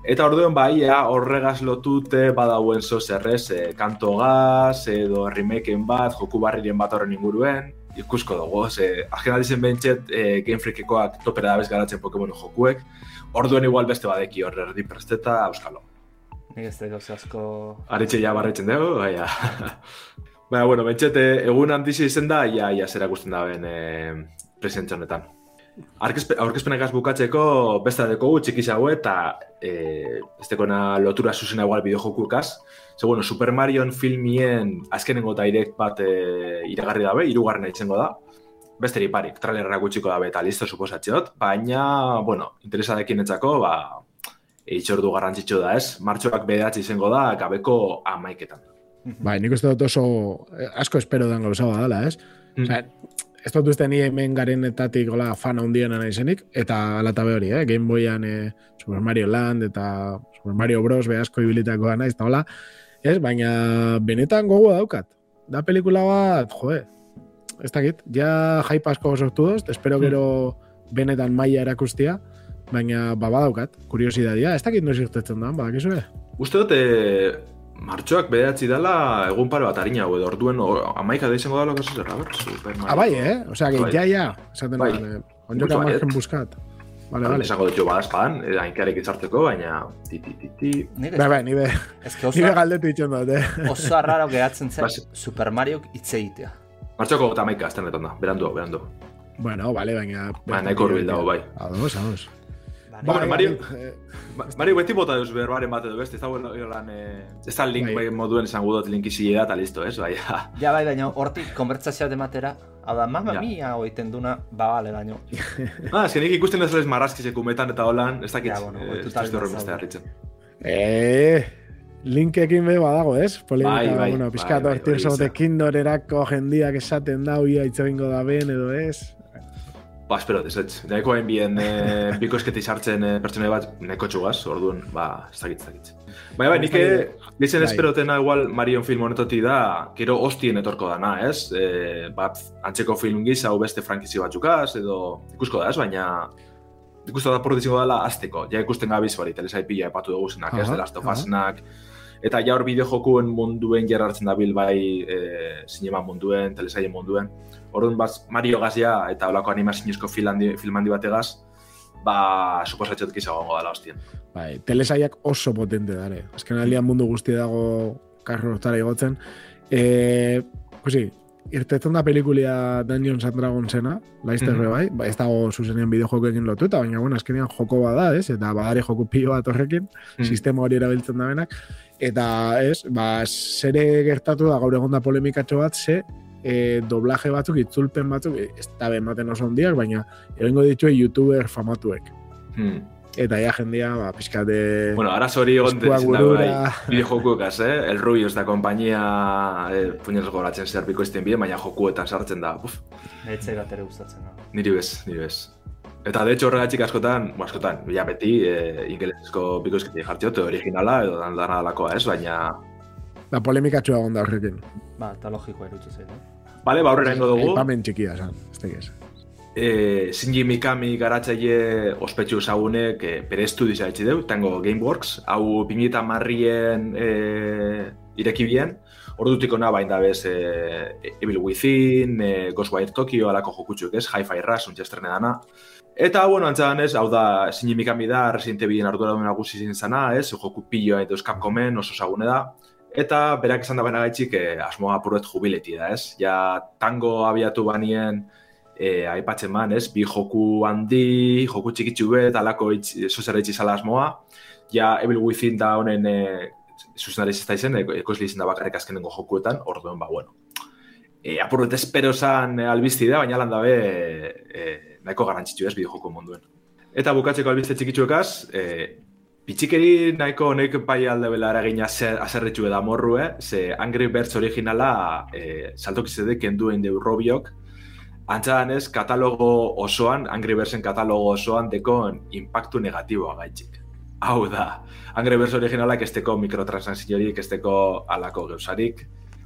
Eta orduen bai, ja, horregaz lotute badauen zo zerrez, e, kanto gaz, edo remakeen bat, joku barriren bat horren inguruen, ikusko dugu, ze, agena dizen bentset, e, Game Freakekoak topera da garatzen Pokemon jokuek, orduen igual beste badeki horre erdi presteta, auskalo. Nik ez dago asko... Aritxe ja barretzen dugu, bai, Baina, bueno, betxete, egun handizi izen da, ia, ia zera guztien da ben e, presentza honetan. Aurkezpenak bukatzeko besta deko gu txikiz hau eta e, ez dekona lotura zuzena igual bideo joku ekaz. Ze, bueno, Super Mario filmien azkenengo direct bat e, iragarri dabe, irugarren itzengo da. Besteri parik, trailerra gutxiko dabe eta listo suposatzeot, baina, bueno, interesadekin etzako, ba, eitxordu garrantzitsu da ez, martxoak bedatzi izango da, gabeko amaiketan. Bai, nik uste dut oso eh, asko espero den gauza badala, ez? Mm. Osa, ez dut uste ni hemen garenetatik gola fan handiena naizenik, eta alata hori, eh? Game Boyan eh, Super Mario Land eta Super Mario Bros. be asko ibilitako naiz, eta hola, ez? Baina benetan gogo daukat. Da pelikula bat, joe, ez dakit, ja hype asko sortu doz, espero gero benetan maila erakustia, baina baba daukat, kuriosidadia, ez dakit noiz irtetzen da, badakizue? Uste dut, eh, Martxoak behatzi dela egun pare bat harina edo orduen amaika da izango dela kasu zerra, ber? Ah, bai, eh? Osea, que bai. ya, ya. Esaten bai. Eh, onjo ka margen buskat. Vale, vale. Esango dut jo badazpan, eh, hainkarek itzarteko, baina ti, ti, ti, ti. Bai, bai, nire, nire galdetu itxen dut, eh? Oso arraro gehatzen zen Super Mario itzegitea. Martxoko gota amaika, azten da, berandu, berandu. Bueno, vale, baina... Baina, nahiko horbil dago, bai. Ados, ados. Bueno, Mario, Mario beti bota duz berbaren bat edo beste, ez da lan, ez da link bai. moduen esan gudot link izi eta listo, ez, bai. ja, bai, baina hortik konbertsazioa dematera, hau da, mamma ja. mia oiten duna, ba, bale, baina. ah, ez nik ikusten ez lez marrazkizek umetan eta holan, ez dakit, ja, bueno, eh, ez da horren beste harritzen. Eh, linkekin be badago, ez? Polemika, bai, bai, bueno, pizkatu bai, bai, bai, kindorerako jendiak esaten da, uia itxabingo da ben, edo ez? Ba, espero, ez ez. Naiko hain bien e, biko esketi sartzen e, pertsone bat neko txugaz, orduan, ba, ez dakit, ez dakit. Baina, bai, nik dizen bai. esperotena igual Marion film honetoti da, kero hostien etorko dana, ez? E, bat, antzeko film giza, hau beste frankizi bat edo ikusko da, ez? Baina, ikusten da porretiziko dela azteko. Ja ikusten gabiz hori, telesai pila epatu dugu zenak, ez Aha, de Last of aha. Eta ja hor bideojokuen munduen gerartzen dabil bai e, sinema munduen, telesaien munduen. Orduan, baz, Mario gazia eta olako animazinezko filmandi, filmandi bategaz, ba, suposatzen dut gongo dela hostien. Bai, telesaiak oso potente dare. Azken aldean mundu guzti dago karro hortara igotzen. E, kusi, irtetzen da pelikulia Dungeons and Dragonsena, laizter Mhm. bai, ba, ez dago zuzenean bideojokoekin lotuta, baina bueno, azkenean joko bada, ez? Eta badare joko pilo bat horrekin, Mm. sistema hori erabiltzen da benak. Eta, ez, ba, zere gertatu da gaur egon da polemikatxo bat, ze e, doblaje batzuk, itzulpen batzuk, e, ez da bematen oso handiak, baina egingo ditue youtuber famatuek. Hmm. Eta ja jendia, ba, pixkate... Bueno, arazo hori egon Eskuak ditzen da bai, burura. bideojokuekaz, eh? El Rubius da kompainia eh, puñez goratzen zer bikoizten bide, baina jokuetan sartzen da. Uf, Netzai bat ere gustatzen da. niri bez, niri bez. Eta de hecho horregatik askotan, askotan, ja beti, eh, ingelesezko bikoizketi jartio, originala edo dan dana dalakoa ez, baina... Da polemikatxoa gonda horrekin. Ba, eta logikoa erutu zait, eh? Bale, ba horrela ingo dugu. Aipamen txikia, esan. Ez tekiz. E, Shinji Mikami garatzaile ospetsu ezagunek e, bere estudiza etxi deu, tango Gameworks, hau 2000 marrien e, ireki bien, ordutik ona bain da bez e, Evil Within, e, Ghostwire Tokyo, alako jokutxuk ez, Hi-Fi Rush, untxestrene dana. Eta, bueno, antzadan ez, hau da, Shinji Mikami da, Resident Evilen ardura duen nagusi zin zana, ez, joku pilloa eta Capcomen oso zagune da. Eta berak esan da baina gaitxik, e, asmoa apuret jubileti da, ez? Ja, tango abiatu banien, e, aipatzen man, ez? Bi joku handi, joku txikitsu bet, alako itz, zuzera itxizala asmoa. Ja, Evil Within da honen e, zuzena izan izen, e, ekoizli izan da bakarrik azkenengo jokuetan, orduen, ba, bueno. E, apurret espero zan e, albizti da, baina lan dabe e, e, nahiko garantzitsu ez bideojoko munduen. Eta bukatzeko albizte txikitsuekaz, e, Pitxikeri nahiko honek bai alde bela eragina azerretxu eda morrue, ze Angry Birds originala e, saltokizedek kenduen deu robiok, Antzadan ez, katalogo osoan, Angry Birdsen katalogo osoan dekon impactu negatiboa gaitxik. Hau da, Angry Birds originalak esteko mikrotransakziorik, esteko alako geusarik,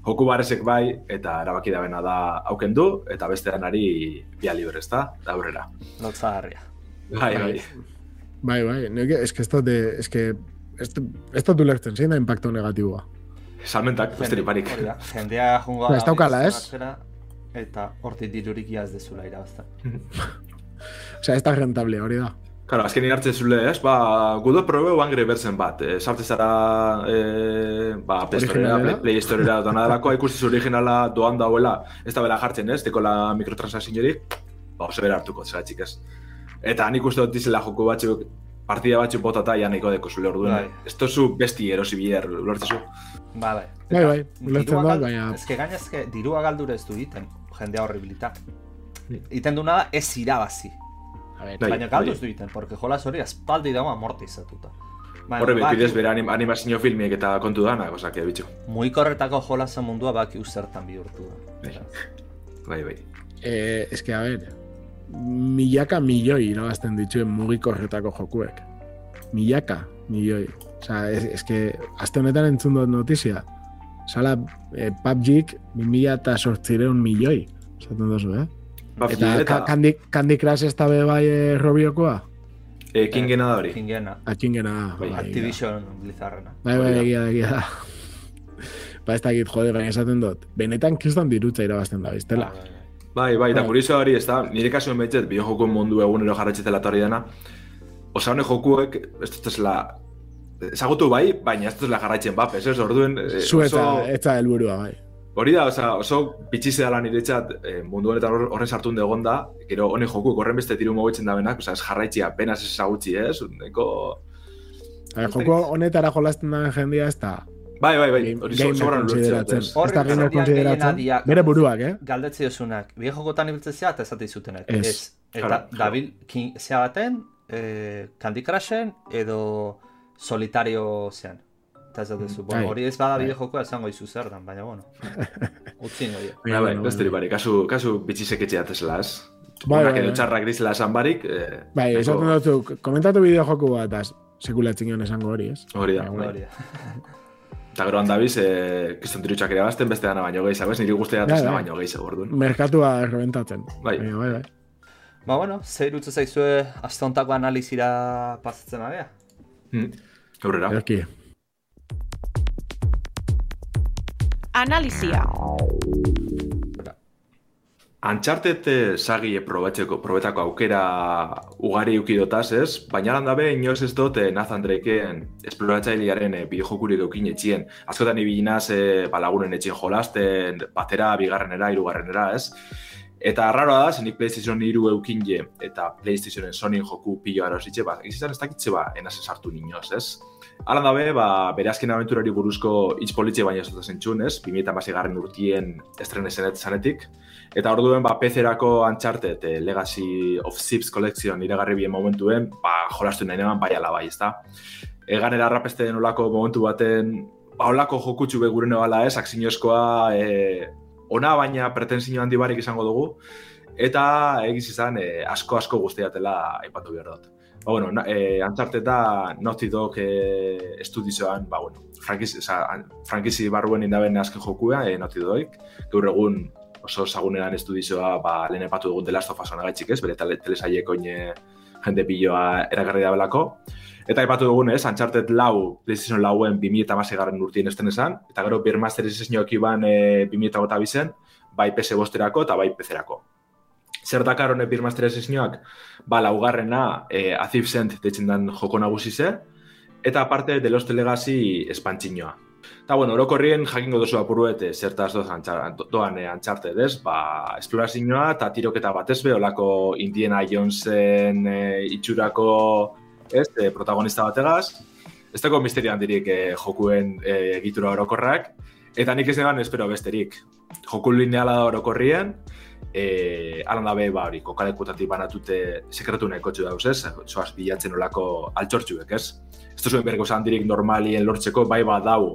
joku barezek bai, eta erabaki da bena da aukendu, eta beste danari bia libre, ezta? Da aurrera. Lotzagarria. Bai, bai. Bai, bai. Nire, ez que ez dut, ez que ez dut ulertzen, zein da impacto negatiboa. Salmentak. Hori da, Jendea jungo Ba, ez daukala, ez? Eta hortik dirurik iaz dezula irabazta. Osea, ez da rentable, hori da. Claro, azken hartzen zule, ez? Ba, gudo probeu Angry Birdsen bat. E, sartze zara, e, ba, Play Storera. Play, Storera, dona delako, ikustiz originala doan dauela, ez da bela jartzen, ez? Dekola mikrotransakziorik, ba, oso bera hartuko, zera txikaz. Eta nik uste dut dizela joku batzuk, partida batzuk botata, ja nahiko deko zule orduen. Bai. Ez tozu besti erosi biher, ulertzezu. Bale. Bai, bai, ulertzen dirua dut, gal- baina- Ez que gaina ez que dirua galdure ez du iten, jendea horribilita. Iten duna da ez irabazi. A ver, Bai, Baina galdu ez du iten, porque jolas hori aspaldi dago amortizatuta. Baina, Horre bidez bere anim, animazio filmiek eta kontu dana, osak, bitxo. Mugikorretako jolasa mundua baki zertan bihurtu da. Bai. Bai, bai. Eh, es que, a ver, milaka milioi irabazten dituen mugikorretako jokuek. Milaka milioi. Osa, es, es que, azte honetan entzun dut notizia. Sala, eh, PUBG 2000 eta sortzireun milioi. Zaten dozu, eh? Ba, Eta, eta, Ka- Candy, Candy Crush ez da be bai eh, robiokoa? e, kingena da hori. Kingena. Atxingena. Bai, Activision Blizzarrena. Bai, bai, Hori da. egia da, egia da. Ba, ez dakit, jode, baina esaten dut. Benetan kriston dirutza irabazten da, biztela. Bai, bai, bai. Bai, bai, eta Bai. kurioso hori, ez da, nire kasuen behitzet, bideojokuen mundu egunero jarratxetela hori dena, osa honek jokuek, ez dut ezela, ezagutu bai, baina ez dut ezela jarraitzen bapes, ez, orduen, eh, Zu eta, oso, eta helburua, bai. Hori da, osa, oso bitxize dela niretzat, eh, mundu honetan hor- horren sartun degon da, gero honek jokuek horren beste tiru mogitzen da benak, osa, ez jarraitzi apenas ez ezagutzi, ez, neko... Joko honetara jolasten da jendea ez da Bai, bai, bai, game- hori sobran konsideratzen. ez. Da gamer konsideratzen. Bere buruak, eh? Galdetzi dozunak, bide jokotan ibiltzen zea eta esate zutenak. Ez. Ez. Eta dabil zea baten, eh, Candy Crushen edo solitario zean. Eta ez duzu, bueno, Bai. hori ez bada Bai. bide jokoa esango izu zer dan, baina bueno. Utzi ingo dio. Baina, bai, Bueno, besterik bueno. barik, kasu, kasu bitxizek etxeat ezela, ez. Bai, bai, edo bai. txarrak dizela esan barik, eh, Bai, esaten dut, komentatu bideo joku bat, az, sekulatzen gion esango hori, ez? Hori da, bai. Hori da. Eta gero handabiz, eh, kriston tirutxak ere bazten, beste dana baino gehiago, ez? Niri guztia Bai, bai. baino gehiago, orduan. Merkatua errebentatzen. Bai. Baina, bai, bai. Ba, bueno, zer utzu zaizue astontako analizira pasatzen abea? Hmm. Aurrera. Erki. Analizia. Uncharted eh, sagi probetzeko, probetako aukera ugari ukidotaz, ez? Baina lan dabe, inoz ez dut eh, Nathan Drakeen esploratzailearen eh, bideojokurik eukin etxien. Azkotan ibilinaz eh, balagunen etxien jolasten, batera, bigarrenera, irugarrenera, ez? Eta arraroa da, zenik PlayStation iru eukin je, eta PlayStationen Sony joku pilo gara ositxe, ba, izan ez dakitze ba, enaz esartu ninoz, ez? Alan dabe, ba, bere azken aventurari buruzko hitz politxe baina ez dut zentxun, ez? 2008 garren urtien estrene zenet zanetik. Eta orduen ba PC-erako Uncharted eh, Legacy of Thieves Collection iragarri bien momentuen, ba jolastu nahi neman bai ala bai, ezta. Egan erarrapeste olako momentu baten, ba olako jokutsu be gure nebala ez, aksinozkoa e, ona baina pretensio handi barik izango dugu, eta egiz izan e, asko asko guztiatela aipatu behar dut. Ba, bueno, na, e, Uncharted da Naughty Dog e, estudizioan, ba, bueno, frankizi, frankizi barruen indaben azken jokua, e, Naughty Dog, gaur egun oso zagunean estudizioa ba, lehen epatu dugun dela estofa zona gaitxik ez, bere telesaiek oine jende piloa eragarri da belako. Eta epatu dugun ez, Uncharted lau, PlayStation lauen 2000 eta masi garren urtien esten esan, eta gero Beer Master izesnioak iban e, 2000 eta gota bizen, bai PS bosterako eta bai PC-erako. Zer dakar honek Beer Master izesnioak, ba, laugarrena e, Azif Sent deitzen den joko nagusi ze, eta aparte de Lost Legacy espantzinoa. Eta, bueno, orokorrien jakingo duzu apuruete zertaz doz doan e, antxarte, des? Ba, esplorazioa eta tiroketa bat ez be, olako Indiana Jonesen e, itxurako ez, e, protagonista bategaz. Ez dago misterio handirik e, jokuen egitura orokorrak. Eta nik ez espero besterik. Joku lineala da orokorrien, e, alan dabe, ba, hori, kokalekutatik banatute sekretu nahi kotxu dauz, ez? Zoaz bilatzen olako altxortxuek, ez? Ez zuen berreko handirik normalien lortzeko, bai bat dau,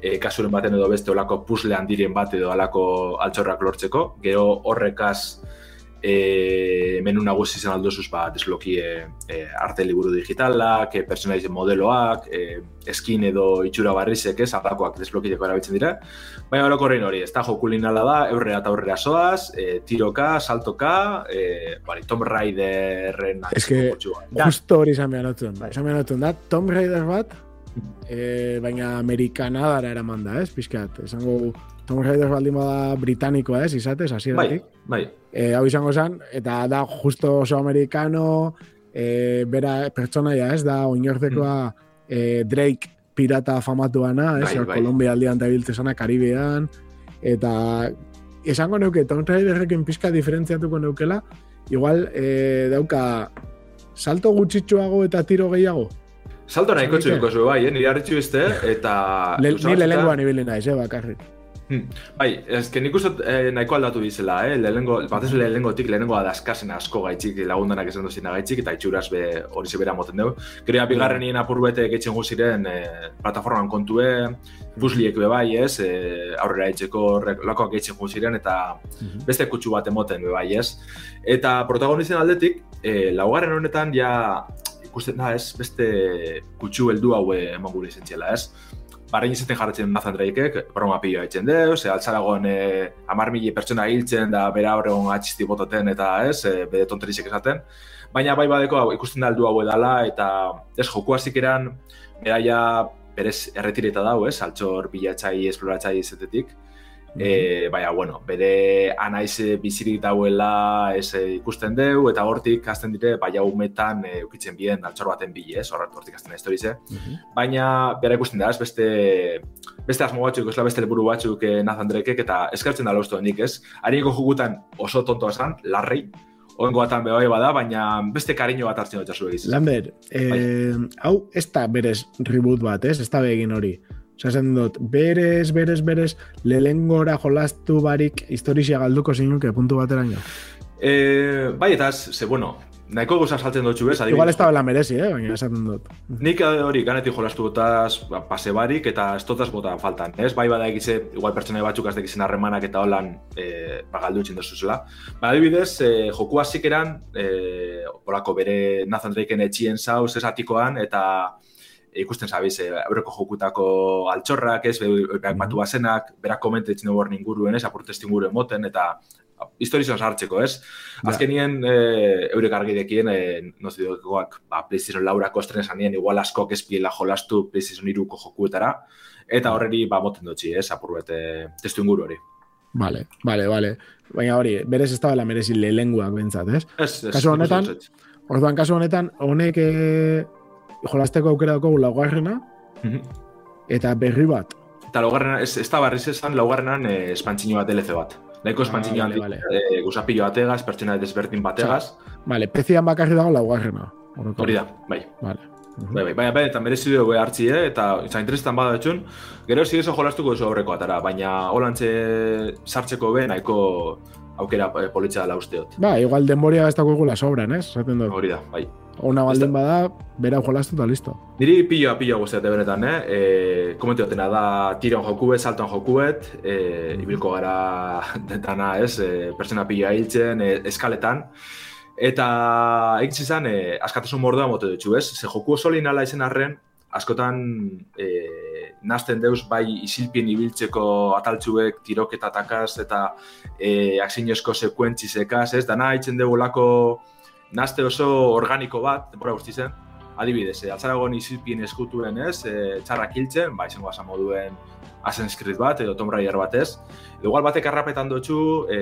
e, kasuren baten edo beste olako puzzle handirien bat edo alako altxorrak lortzeko. Gero horrekaz e, menu nagusi zen aldozuz ba, desbloki e, arte liburu digitalak, e, personalizen modeloak, e, eskin edo itxura barrizek ez, alakoak desblokiteko erabiltzen dira. Baina horrein hori, ez da jokulinala da, eurrera eta aurrera soaz, e, tiroka, saltoka, e, bari, Tom Raiderren... Ez que, justo hori izan behar notuen, izan behar notuen da, Tom Raider bat, e, baina amerikana dara eraman da, ez, pixkat, esango Tom Raiders baldin bada britanikoa, ez, izatez, hasieratik. Bai, bai. E, hau izango zen, eta da justo oso amerikano, e, bera pertsonaia, ez, da oinortekoa mm. e, Drake pirata famatuana, ez, bai, bai. Kolombia aldean da biltzezana, Karibean, eta esango neuke, Tom Raiderrekin pixka diferentziatuko neukela, igual e, dauka salto gutxitxoago eta tiro gehiago, Salto nahiko txuko zu, bai, eh? nire harritxu izte, eta... Le, ni lehengoan ibili naiz, eh, bakarrik. Hmm. Bai, ez que nik uste eh, nahiko aldatu bizela, eh? lehenengo, batez lehenengo tik, lehenengo adazkasen asko gaitxik, lagundanak esan duzina gaitxik, eta itxuraz be hori zebera moten dugu. Gero, mm. bigarren nien apur bete getxen guziren eh, plataforman kontue, buzliek be bai, ez, eh, aurrera etxeko lakoak getxen guziren, eta mhm. beste kutsu bat emoten be bai, ez. Eta protagonisten aldetik, eh, laugarren honetan ja ikusten da, ez, beste kutsu heldu hau eman gure izentziela, ez? Barrein izaten jarretzen Nathan Drakeek, broma pilo haitzen deu, ze altzaragoen e, amar mili pertsona hiltzen da bera horregon atxisti botaten eta ez, e, bede tonterizek esaten. Baina bai badeko ikusten da heldu hau edala eta ez joku eran, beraia berez erretireta dau, ez, altxor bilatzai, esploratzai izatetik. E, baina, bueno, bere anaiz bizirik dauela ez eh, ikusten deu, eta hortik hasten dire, baina umetan e, ukitzen bien altxor baten bile, ez, hortik hasten ez torize. Baina, bera ikusten da, ez, beste, beste asmo batzuk, ez beste leburu batzuk e, Nathan eta eskartzen da loztu nik, ez. Harinko jugutan oso tonto esan, larri, Oengo batan behoi bada, baina beste kariño bat hartzen dut jasu egiz. Lander, eh, hau ez da berez reboot bat, ez? Ez da begin hori. Osa, zen dut, berez, berez, berez, lelengora jolastu barik historizia galduko zinuke puntu batera nio. Eh, bai, eta, ze, bueno, nahiko gauza saltzen dut bez, Igual ez da bela merezi, eh, baina esaten dut. Nik hori ganetik jolastu botaz ba, pase barik eta ez totaz bota faltan, ez? Bai bada egize, igual pertsona batzuk azte egizien harremanak eta holan e, bagaldu itxin dozuzela. Ba, adibidez, e, joku hasik eran, e, bere Nathan Drakeen etxien zauz esatikoan, eta ikusten zabiz, e, aurreko jokutako altxorrak, ez, berak batu bazenak, berak komentetzen dugu inguruen, ez, apurtestin inguruen moten, eta historizioan sartzeko, ez? Azkenien, e, eurek argidekien, e, nozi dukoak, ba, PlayStation laura kostren zanien, igual askok espiela jolastu PlayStation iruko jokuetara, eta horreri, ba, moten dutxi, ez? Apur bete, testu inguru hori. Vale, vale, vale. Baina hori, berez ez tabela merezi lehenguak bentsat, ez? Ez, ez. Kasu honetan, orduan kasu honetan, honek e, jolasteko aukera dago laugarrena, Mhm. eta berri bat. Eta laugarrena, ez, ez da barriz esan, laugarrenan eh, espantzino bat DLC bat. Nahiko espantzino Ah, ah, vale, eh, gusapillo bategaz, pertsona desberdin bategaz. Vale, pezian bakarri dago laugarrena. Hori da, bai. Vale. Mhm. Bai, bai, bai, bai, eta merezi du hartzi, eh? eta eta interesetan bada etxun, gero zi eso jolastuko oso aurreko atara, baina holantze sartzeko be nahiko aukera eh, politxa dela usteot. Ba, igual denboria ez dago sobran, ez? Zaten dut. Hori da, bai. Ona baldin bada, bera jolastu eta listo. Niri pilloa pilloa guztiate benetan, eh? E, komentu dutena da, tiron jokuet, saltoan jokuet, e, ibilko gara dentana, ez? E, persona pilloa hiltzen, e, eskaletan. Eta egitz izan, e, askatasun mordua mote dutxu, ez? Ze joku oso linala izen arren, askotan e, nazten deuz bai isilpien ibiltzeko ataltzuek tiroketatakaz eta e, aksinezko sekuentzizekaz, ez? Dana haitzen dugu lako nazte oso organiko bat, tempora guzti zen, adibidez, e, altzaragon isilpien eskutuen ez, e, txarrak hiltzen, ba, izango asa moduen Assassin's Creed bat, edo Tomb Raider bat ez. Igual batek arrapetan dutxu, e,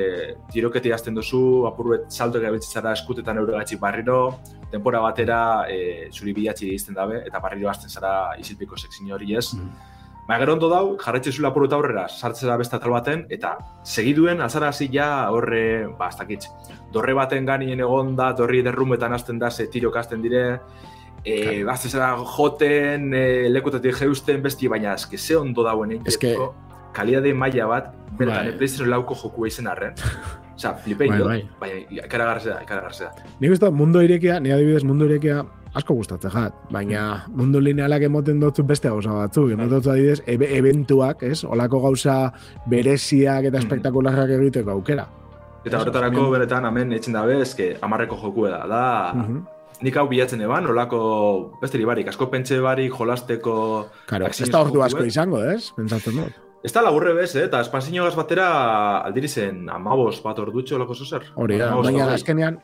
tiroketi azten duzu, apurret salto gabiltzitzara eskutetan euregatxik barriro, denpora batera e, zuri bilatzi izten dabe, eta barriro hasten zara isilpiko sekzin hori ez. Mhm. Baina gero ondo dau, jarretxe zula apurret aurrera, sartzera beste atal baten, eta segiduen alzara hasi ja horre, ba, ez dakitz, dorre baten ganien egon da, dorri derrumetan hasten da, ze tirok hasten dire, e, Claro. azte zera joten, e, lekutatik jeusten besti, baina eske ze ondo dauen egin Eske- kalidade maila bat, benetan, Bai. bai. PlayStation lauko jokua izen arren. Osa, flipein Bai, bai. baina ikaragartzea, ikaragartzea. Nik uste dut mundu irekia, ni adibidez mundu irekia asko gustatzen jat, baina mundu linealak emoten dutzu beste gauza batzuk, emoten dutzu adibidez ebe, eventuak, ez? Olako gauza bereziak eta Mhm. espektakularrak egiteko aukera. Eta Ez, horretarako benetan, hemen etxen dabe, eske, amarreko jokue da. Da, Mhm. Nik hau bilatzen eban, olako, besteri barik, asko pentsa barik, jolasteko... Claro, ez da ordu asko izango, ez? Pentsatzen dut. Ez da laburre bez, eh? eta espansiño gaz batera aldiri zen amabos bat ordutxo olako zozer. Hori da, baina azkenean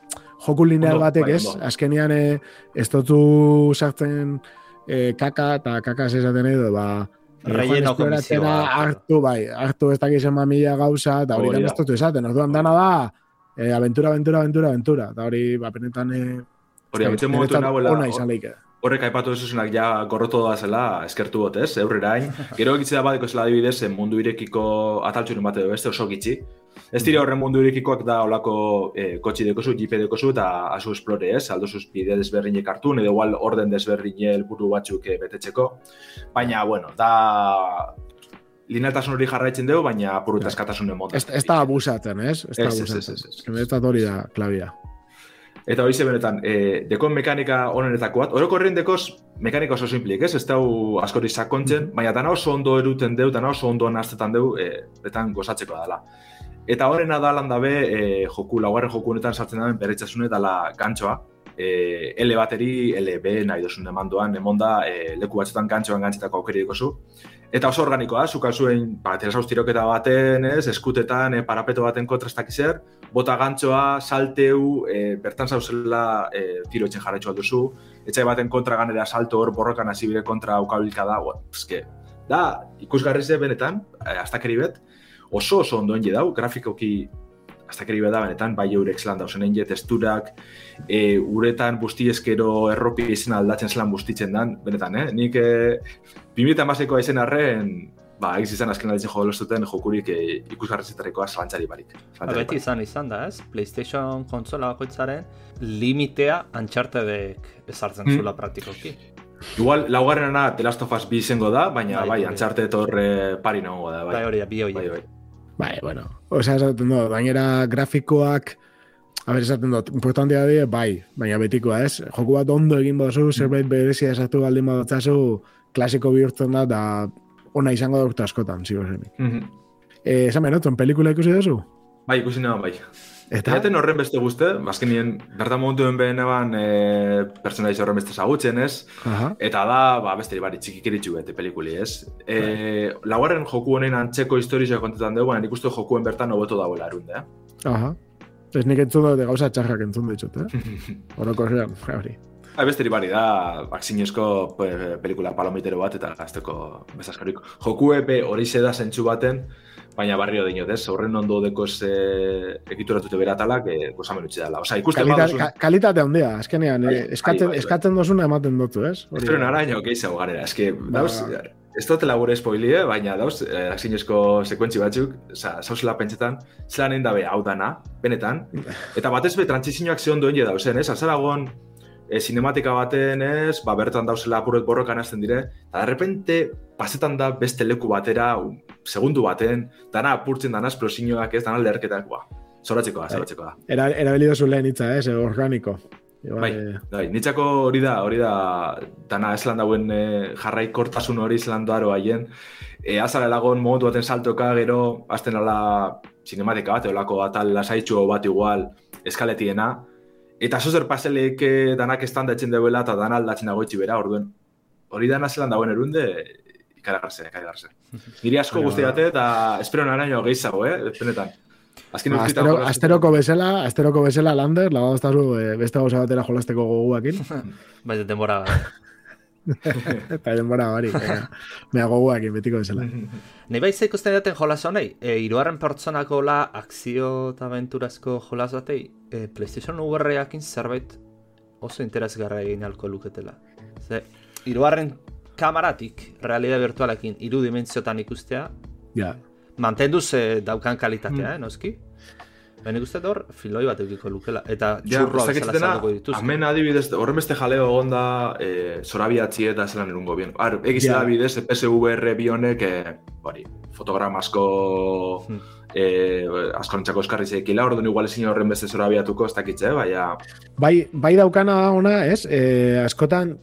joku lineal batek bai, ez, azkenean eh, ez dutu sartzen eh, kaka eta kaka ez esaten edo, ba, eh, Relleno komisioa. hartu, bai, hartu ez dakizen mamila gauza, eta hori da. ez dutu esaten, orduan dana da, eh, aventura, aventura, aventura, aventura, eta hori, ba, penetan, eh, Hori, abitzen momentu nahuela, ona izan leike. horrek aipatu zuzenak ja gorroto da zela eskertu bot, ez? Eurrerain. Gero egitze da badeko zela adibidez, en mundu irekiko ataltxuren bat edo beste oso gitxi. Ez dire horren mundu irekikoak da olako eh, kotxi dekozu, jipe dekozu eta asu esplore, ez? Aldo sus bide desberdinek hartu, edo igual orden desberdine helburu batzuk eh, betetzeko. Baina, bueno, da linealtasun hori jarraitzen dugu, baina apurut Claro. eskatasun emot. Ez, ez da abusatzen, ez? Ez da Ez, ez, ez, abusatzen. ez, ez. Benetan hori da, klabia. Eta hori benetan, e, dekon mekanika onenetako bat, orokorren dekoz mekanika oso simplik, ez? Ez dau askori sakontzen, baina dana oso ondo eruten deu, dana oso ondo naztetan deu, e, betan gozatzeko dela. Eta horrena da lan dabe, e, joku, laugarren joku honetan sartzen daben beretzasune dela gantxoa, e, L bateri, LB nahi dozun demandoan, emonda, e, leku batzutan gantxoan gantzetako aukeri dikozu. Eta oso organikoa, zuka zuen, ba, telesauz tiroketa baten, ez, eskutetan, e, parapeto baten kontrastak izer, bota gantxoa, salteu, e, bertan zauzela e, tiro etxen jarraitzu alduzu, etxai baten kontra ganera salto hor borrokan hasi bire kontra aukabilka da, ua, eske, da, ikusgarri ze benetan, e, astakeri bet, oso oso ondoen je dau, grafikoki astakeri bet da benetan, bai eurek zelan dauzen testurak, e, uretan busti eskero erropi izena aldatzen zelan bustitzen dan, benetan, eh? Nik e, 2008koa izen arren, ba, egiz izan azken alditzen jo lostuten jokurik e, ikusgarrizetarikoa zalantzari barik. Ba, beti izan izan da, ez? PlayStation kontsola bakoitzaren limitea Unchartedek ezartzen Mm. zula praktikoki. Igual, laugarrenana The Last of Us bi izango da, baina Bai, bai, hori. Uncharted horre pari nago da, bai. Bai, hori da, bi horiek. bai, bai. Bai, bueno, osea, esaten dut, gainera grafikoak, a ber, esaten dut, importantea die, bai, baina betikoa, ez? Joku bat ondo egin baduzu, zerbait berezia esatu baldin badutzazu, klasiko bihurtzen da, da ona izango da urte askotan, zigozenik. Mhm. Eh, esan pelikula ikusi duzu? Bai, ikusi nago, bai. Eta, Eta horren beste guzte, azkenien, bertan momentuen behen eban e, personaiz horren beste zagutzen, ez? aha, Eta da, ba, beste bari txikikiritxu bete pelikuli, ez? E, laugarren joku honen antzeko historizioa kontetan dugu, baina nik uste jokuen bertan hobeto dagoela erunde, eh? Aha. Ez nik entzun dut gauza txarrak entzun ditut, eh? Orokorrean, hori. Ha, beste bari da, baksinezko pelikula palomitero bat eta gazteko bezaskarik. Joku epe hori da zentsu baten, baina barrio dinot, ez? Horren ondo deko ze ekituratute beratalak, e, gozamen utzi dela. Osa, ikusten Kalita, badozun... ka, Kalitate handia, eskenean, bai, eskatzen, bai, bai, eskatzen dozuna ematen dutu, ez? Espero nara, ino, geizago garera. Ez que, dauz, ez dut labure spoilie, baina dauz, eh, sekuentzi batzuk, oza, zauzela pentsetan, zelan egin dabe hau dana, benetan, eta batez be, trantzizioak ze ondo jen dauzen, ez? Azaragon, e, sinematika baten ez, ba, bertan dauzela apuret borrokan azten dire, eta derrepente pasetan da beste leku batera, segundu baten, dana apurtzen dana esplosiñoak ez, dana lerketak, ba, zoratzeko da, zoratzeko da. Era, erabili dozu lehen hitza, ez, organiko. bai, bai, nitzako hori da, hori da, dana ez lan dauen e, jarraikortasun hori zelan doaro haien, e, azara lagon momentu baten saltoka, gero, azten ala sinematika bat, eolako atal lasaitxu bat igual, eskaletiena, Eta zozer paselek danak estan datzen deuela eta dan aldatzen dago bera, orduen. Hori dana zelan dagoen erunde, ikaragarze, ikaragarze. Niri asko guzti date eta espero nara nio gehizago, eh? Benetan. Azken ba, astero, asteroko bezala, asteroko bezala, Lander, lago daztazu eh, beste gauza batera jolasteko goguakin. Baina denbora Eta denbora bari, mea goguak betiko bezala. Nei bai ikusten daten jolas honei, e, iruaren pertsonako la akzio eta aventurazko jolas batei, e, PlayStation VR-eakin zerbait oso interesgarra egin alko luketela. Ze, iruaren kamaratik, realidad virtualekin, iru dimentziotan ikustea, ja. mantenduz daukan kalitatea, mm. eh, noski? Baina ikusten hor, filoi bat eukiko lukela. Eta txurroa ja, bezala zalduko dituz. Hemen adibidez, horren beste jaleo egon da e, zorabiatzi eta zelan erungo bien. Ar, egiz yeah. adibidez, PSVR bionek, e, bari, fotogramazko hmm. e, askorentzako eskarri zeikila, orduan igual ezin horren beste zorabiatuko ez dakitze, baina... Bai, bai daukana ona, ez? E, askotan,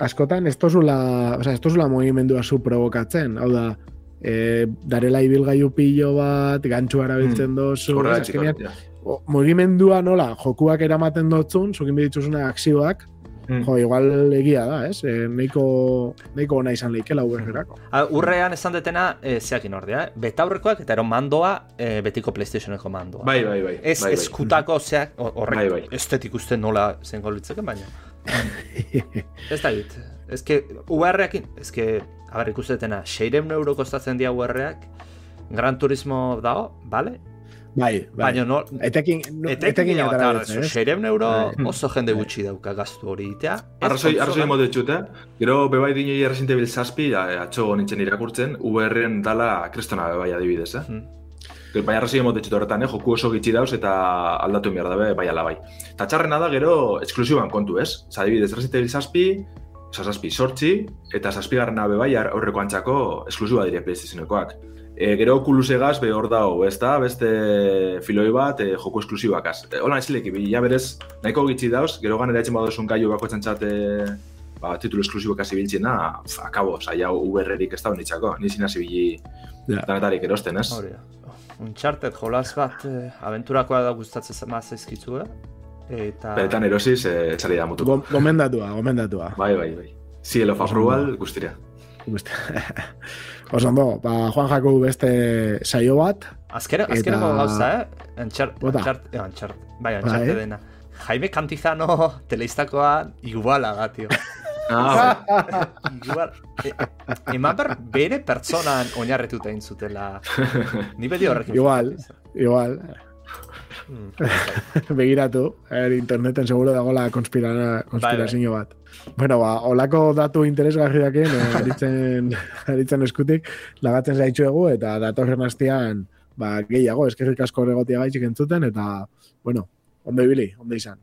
askotan ez tozula, o sea, ez tozula movimendua zu provokatzen, hau da, e, darela ibilgaiu pilo bat, gantxu arabiltzen mm. dozu. Mugimendua nola, jokuak eramaten dotzun, zukin bidituzuna akzioak, mm. jo, igual egia da, ez? E, neiko, neiko ona izan leikela ubergerako. Urrean esan detena, e, zeakin ordea, eh? betaurrekoak eta ero mandoa, e, betiko Playstationeko mandoa. Bai, bai, bai. Ez bai, bai. eskutako zeak, horrek, bai, bai. estetik uste nola zengo litzeken, baina. ez da git. Ez que, UR-ekin, ez que, a ber, ikusetena, seireun euro kostatzen dia UR-eak, Gran Turismo dago, bale? Bai, bai. Baina no, etekin, no, etekin, etekin etekin seireun euro oso jende gutxi dauka gaztu hori itea. Arrazoi, arrazoi modu etxut, eh? Gero, bebai dino errezinte bil zazpi, atxo nintzen irakurtzen, VR-en dala kristona bebai adibidez, eh? Hmm. Bai, arrazoi modu etxut horretan, eh? Joku oso gitxi dauz eta aldatu behar dabe, bai ala bai. Eta txarrena da, gero, esklusiban kontu, ez? Zadibidez, errezinte bil zazpi, zazazpi sortzi, eta zazpigarren abe bai aurreko antzako esklusiba dire PlayStationekoak. E, gero Oculus egaz be hor dago, ez da, beste filoi bat, e, joko esklusibakaz. E, hola, ez leki, ja berez, nahiko gitzi dauz, gero ganera etxen badozun gaiu bako txantzate ba, titulu esklusibokaz ibiltzen, akabo, saia VR-erik ez da honitzako, nizina zibili yeah. danetarik erosten, ez? Horia. Uncharted jolaz bat, eh, aventurakoa da gustatzen zema zaizkitzu, eh? Eta... Beretan erosiz, eh, txali da mutu. Gomendatua, gomendatua. Bai, bai, bai. Cielo of Approval, guztira. Osondo, ba, Juan Jaku beste saio bat. Azkera, eta... azkera gauza, eh? Enchart, enchart, enchart, bai, enchart bai. dena. Jaime Cantizano teleistakoa iguala da, tio. Ah, bai. Igual, e, eman ber, bere pertsonan oinarretuta intzutela. Ni bedi horrekin. Igual, igual. Mm. Begiratu, er, interneten seguro dago la konspirazio bat. Bueno, ba, olako datu interesgarri daken, eh, aritzen, aritzen eskutik, lagatzen zaitxu eta datorren hastian, ba, gehiago, eskerrik asko regotia gaitxik entzuten, eta, bueno, ondo ibili, ondo izan.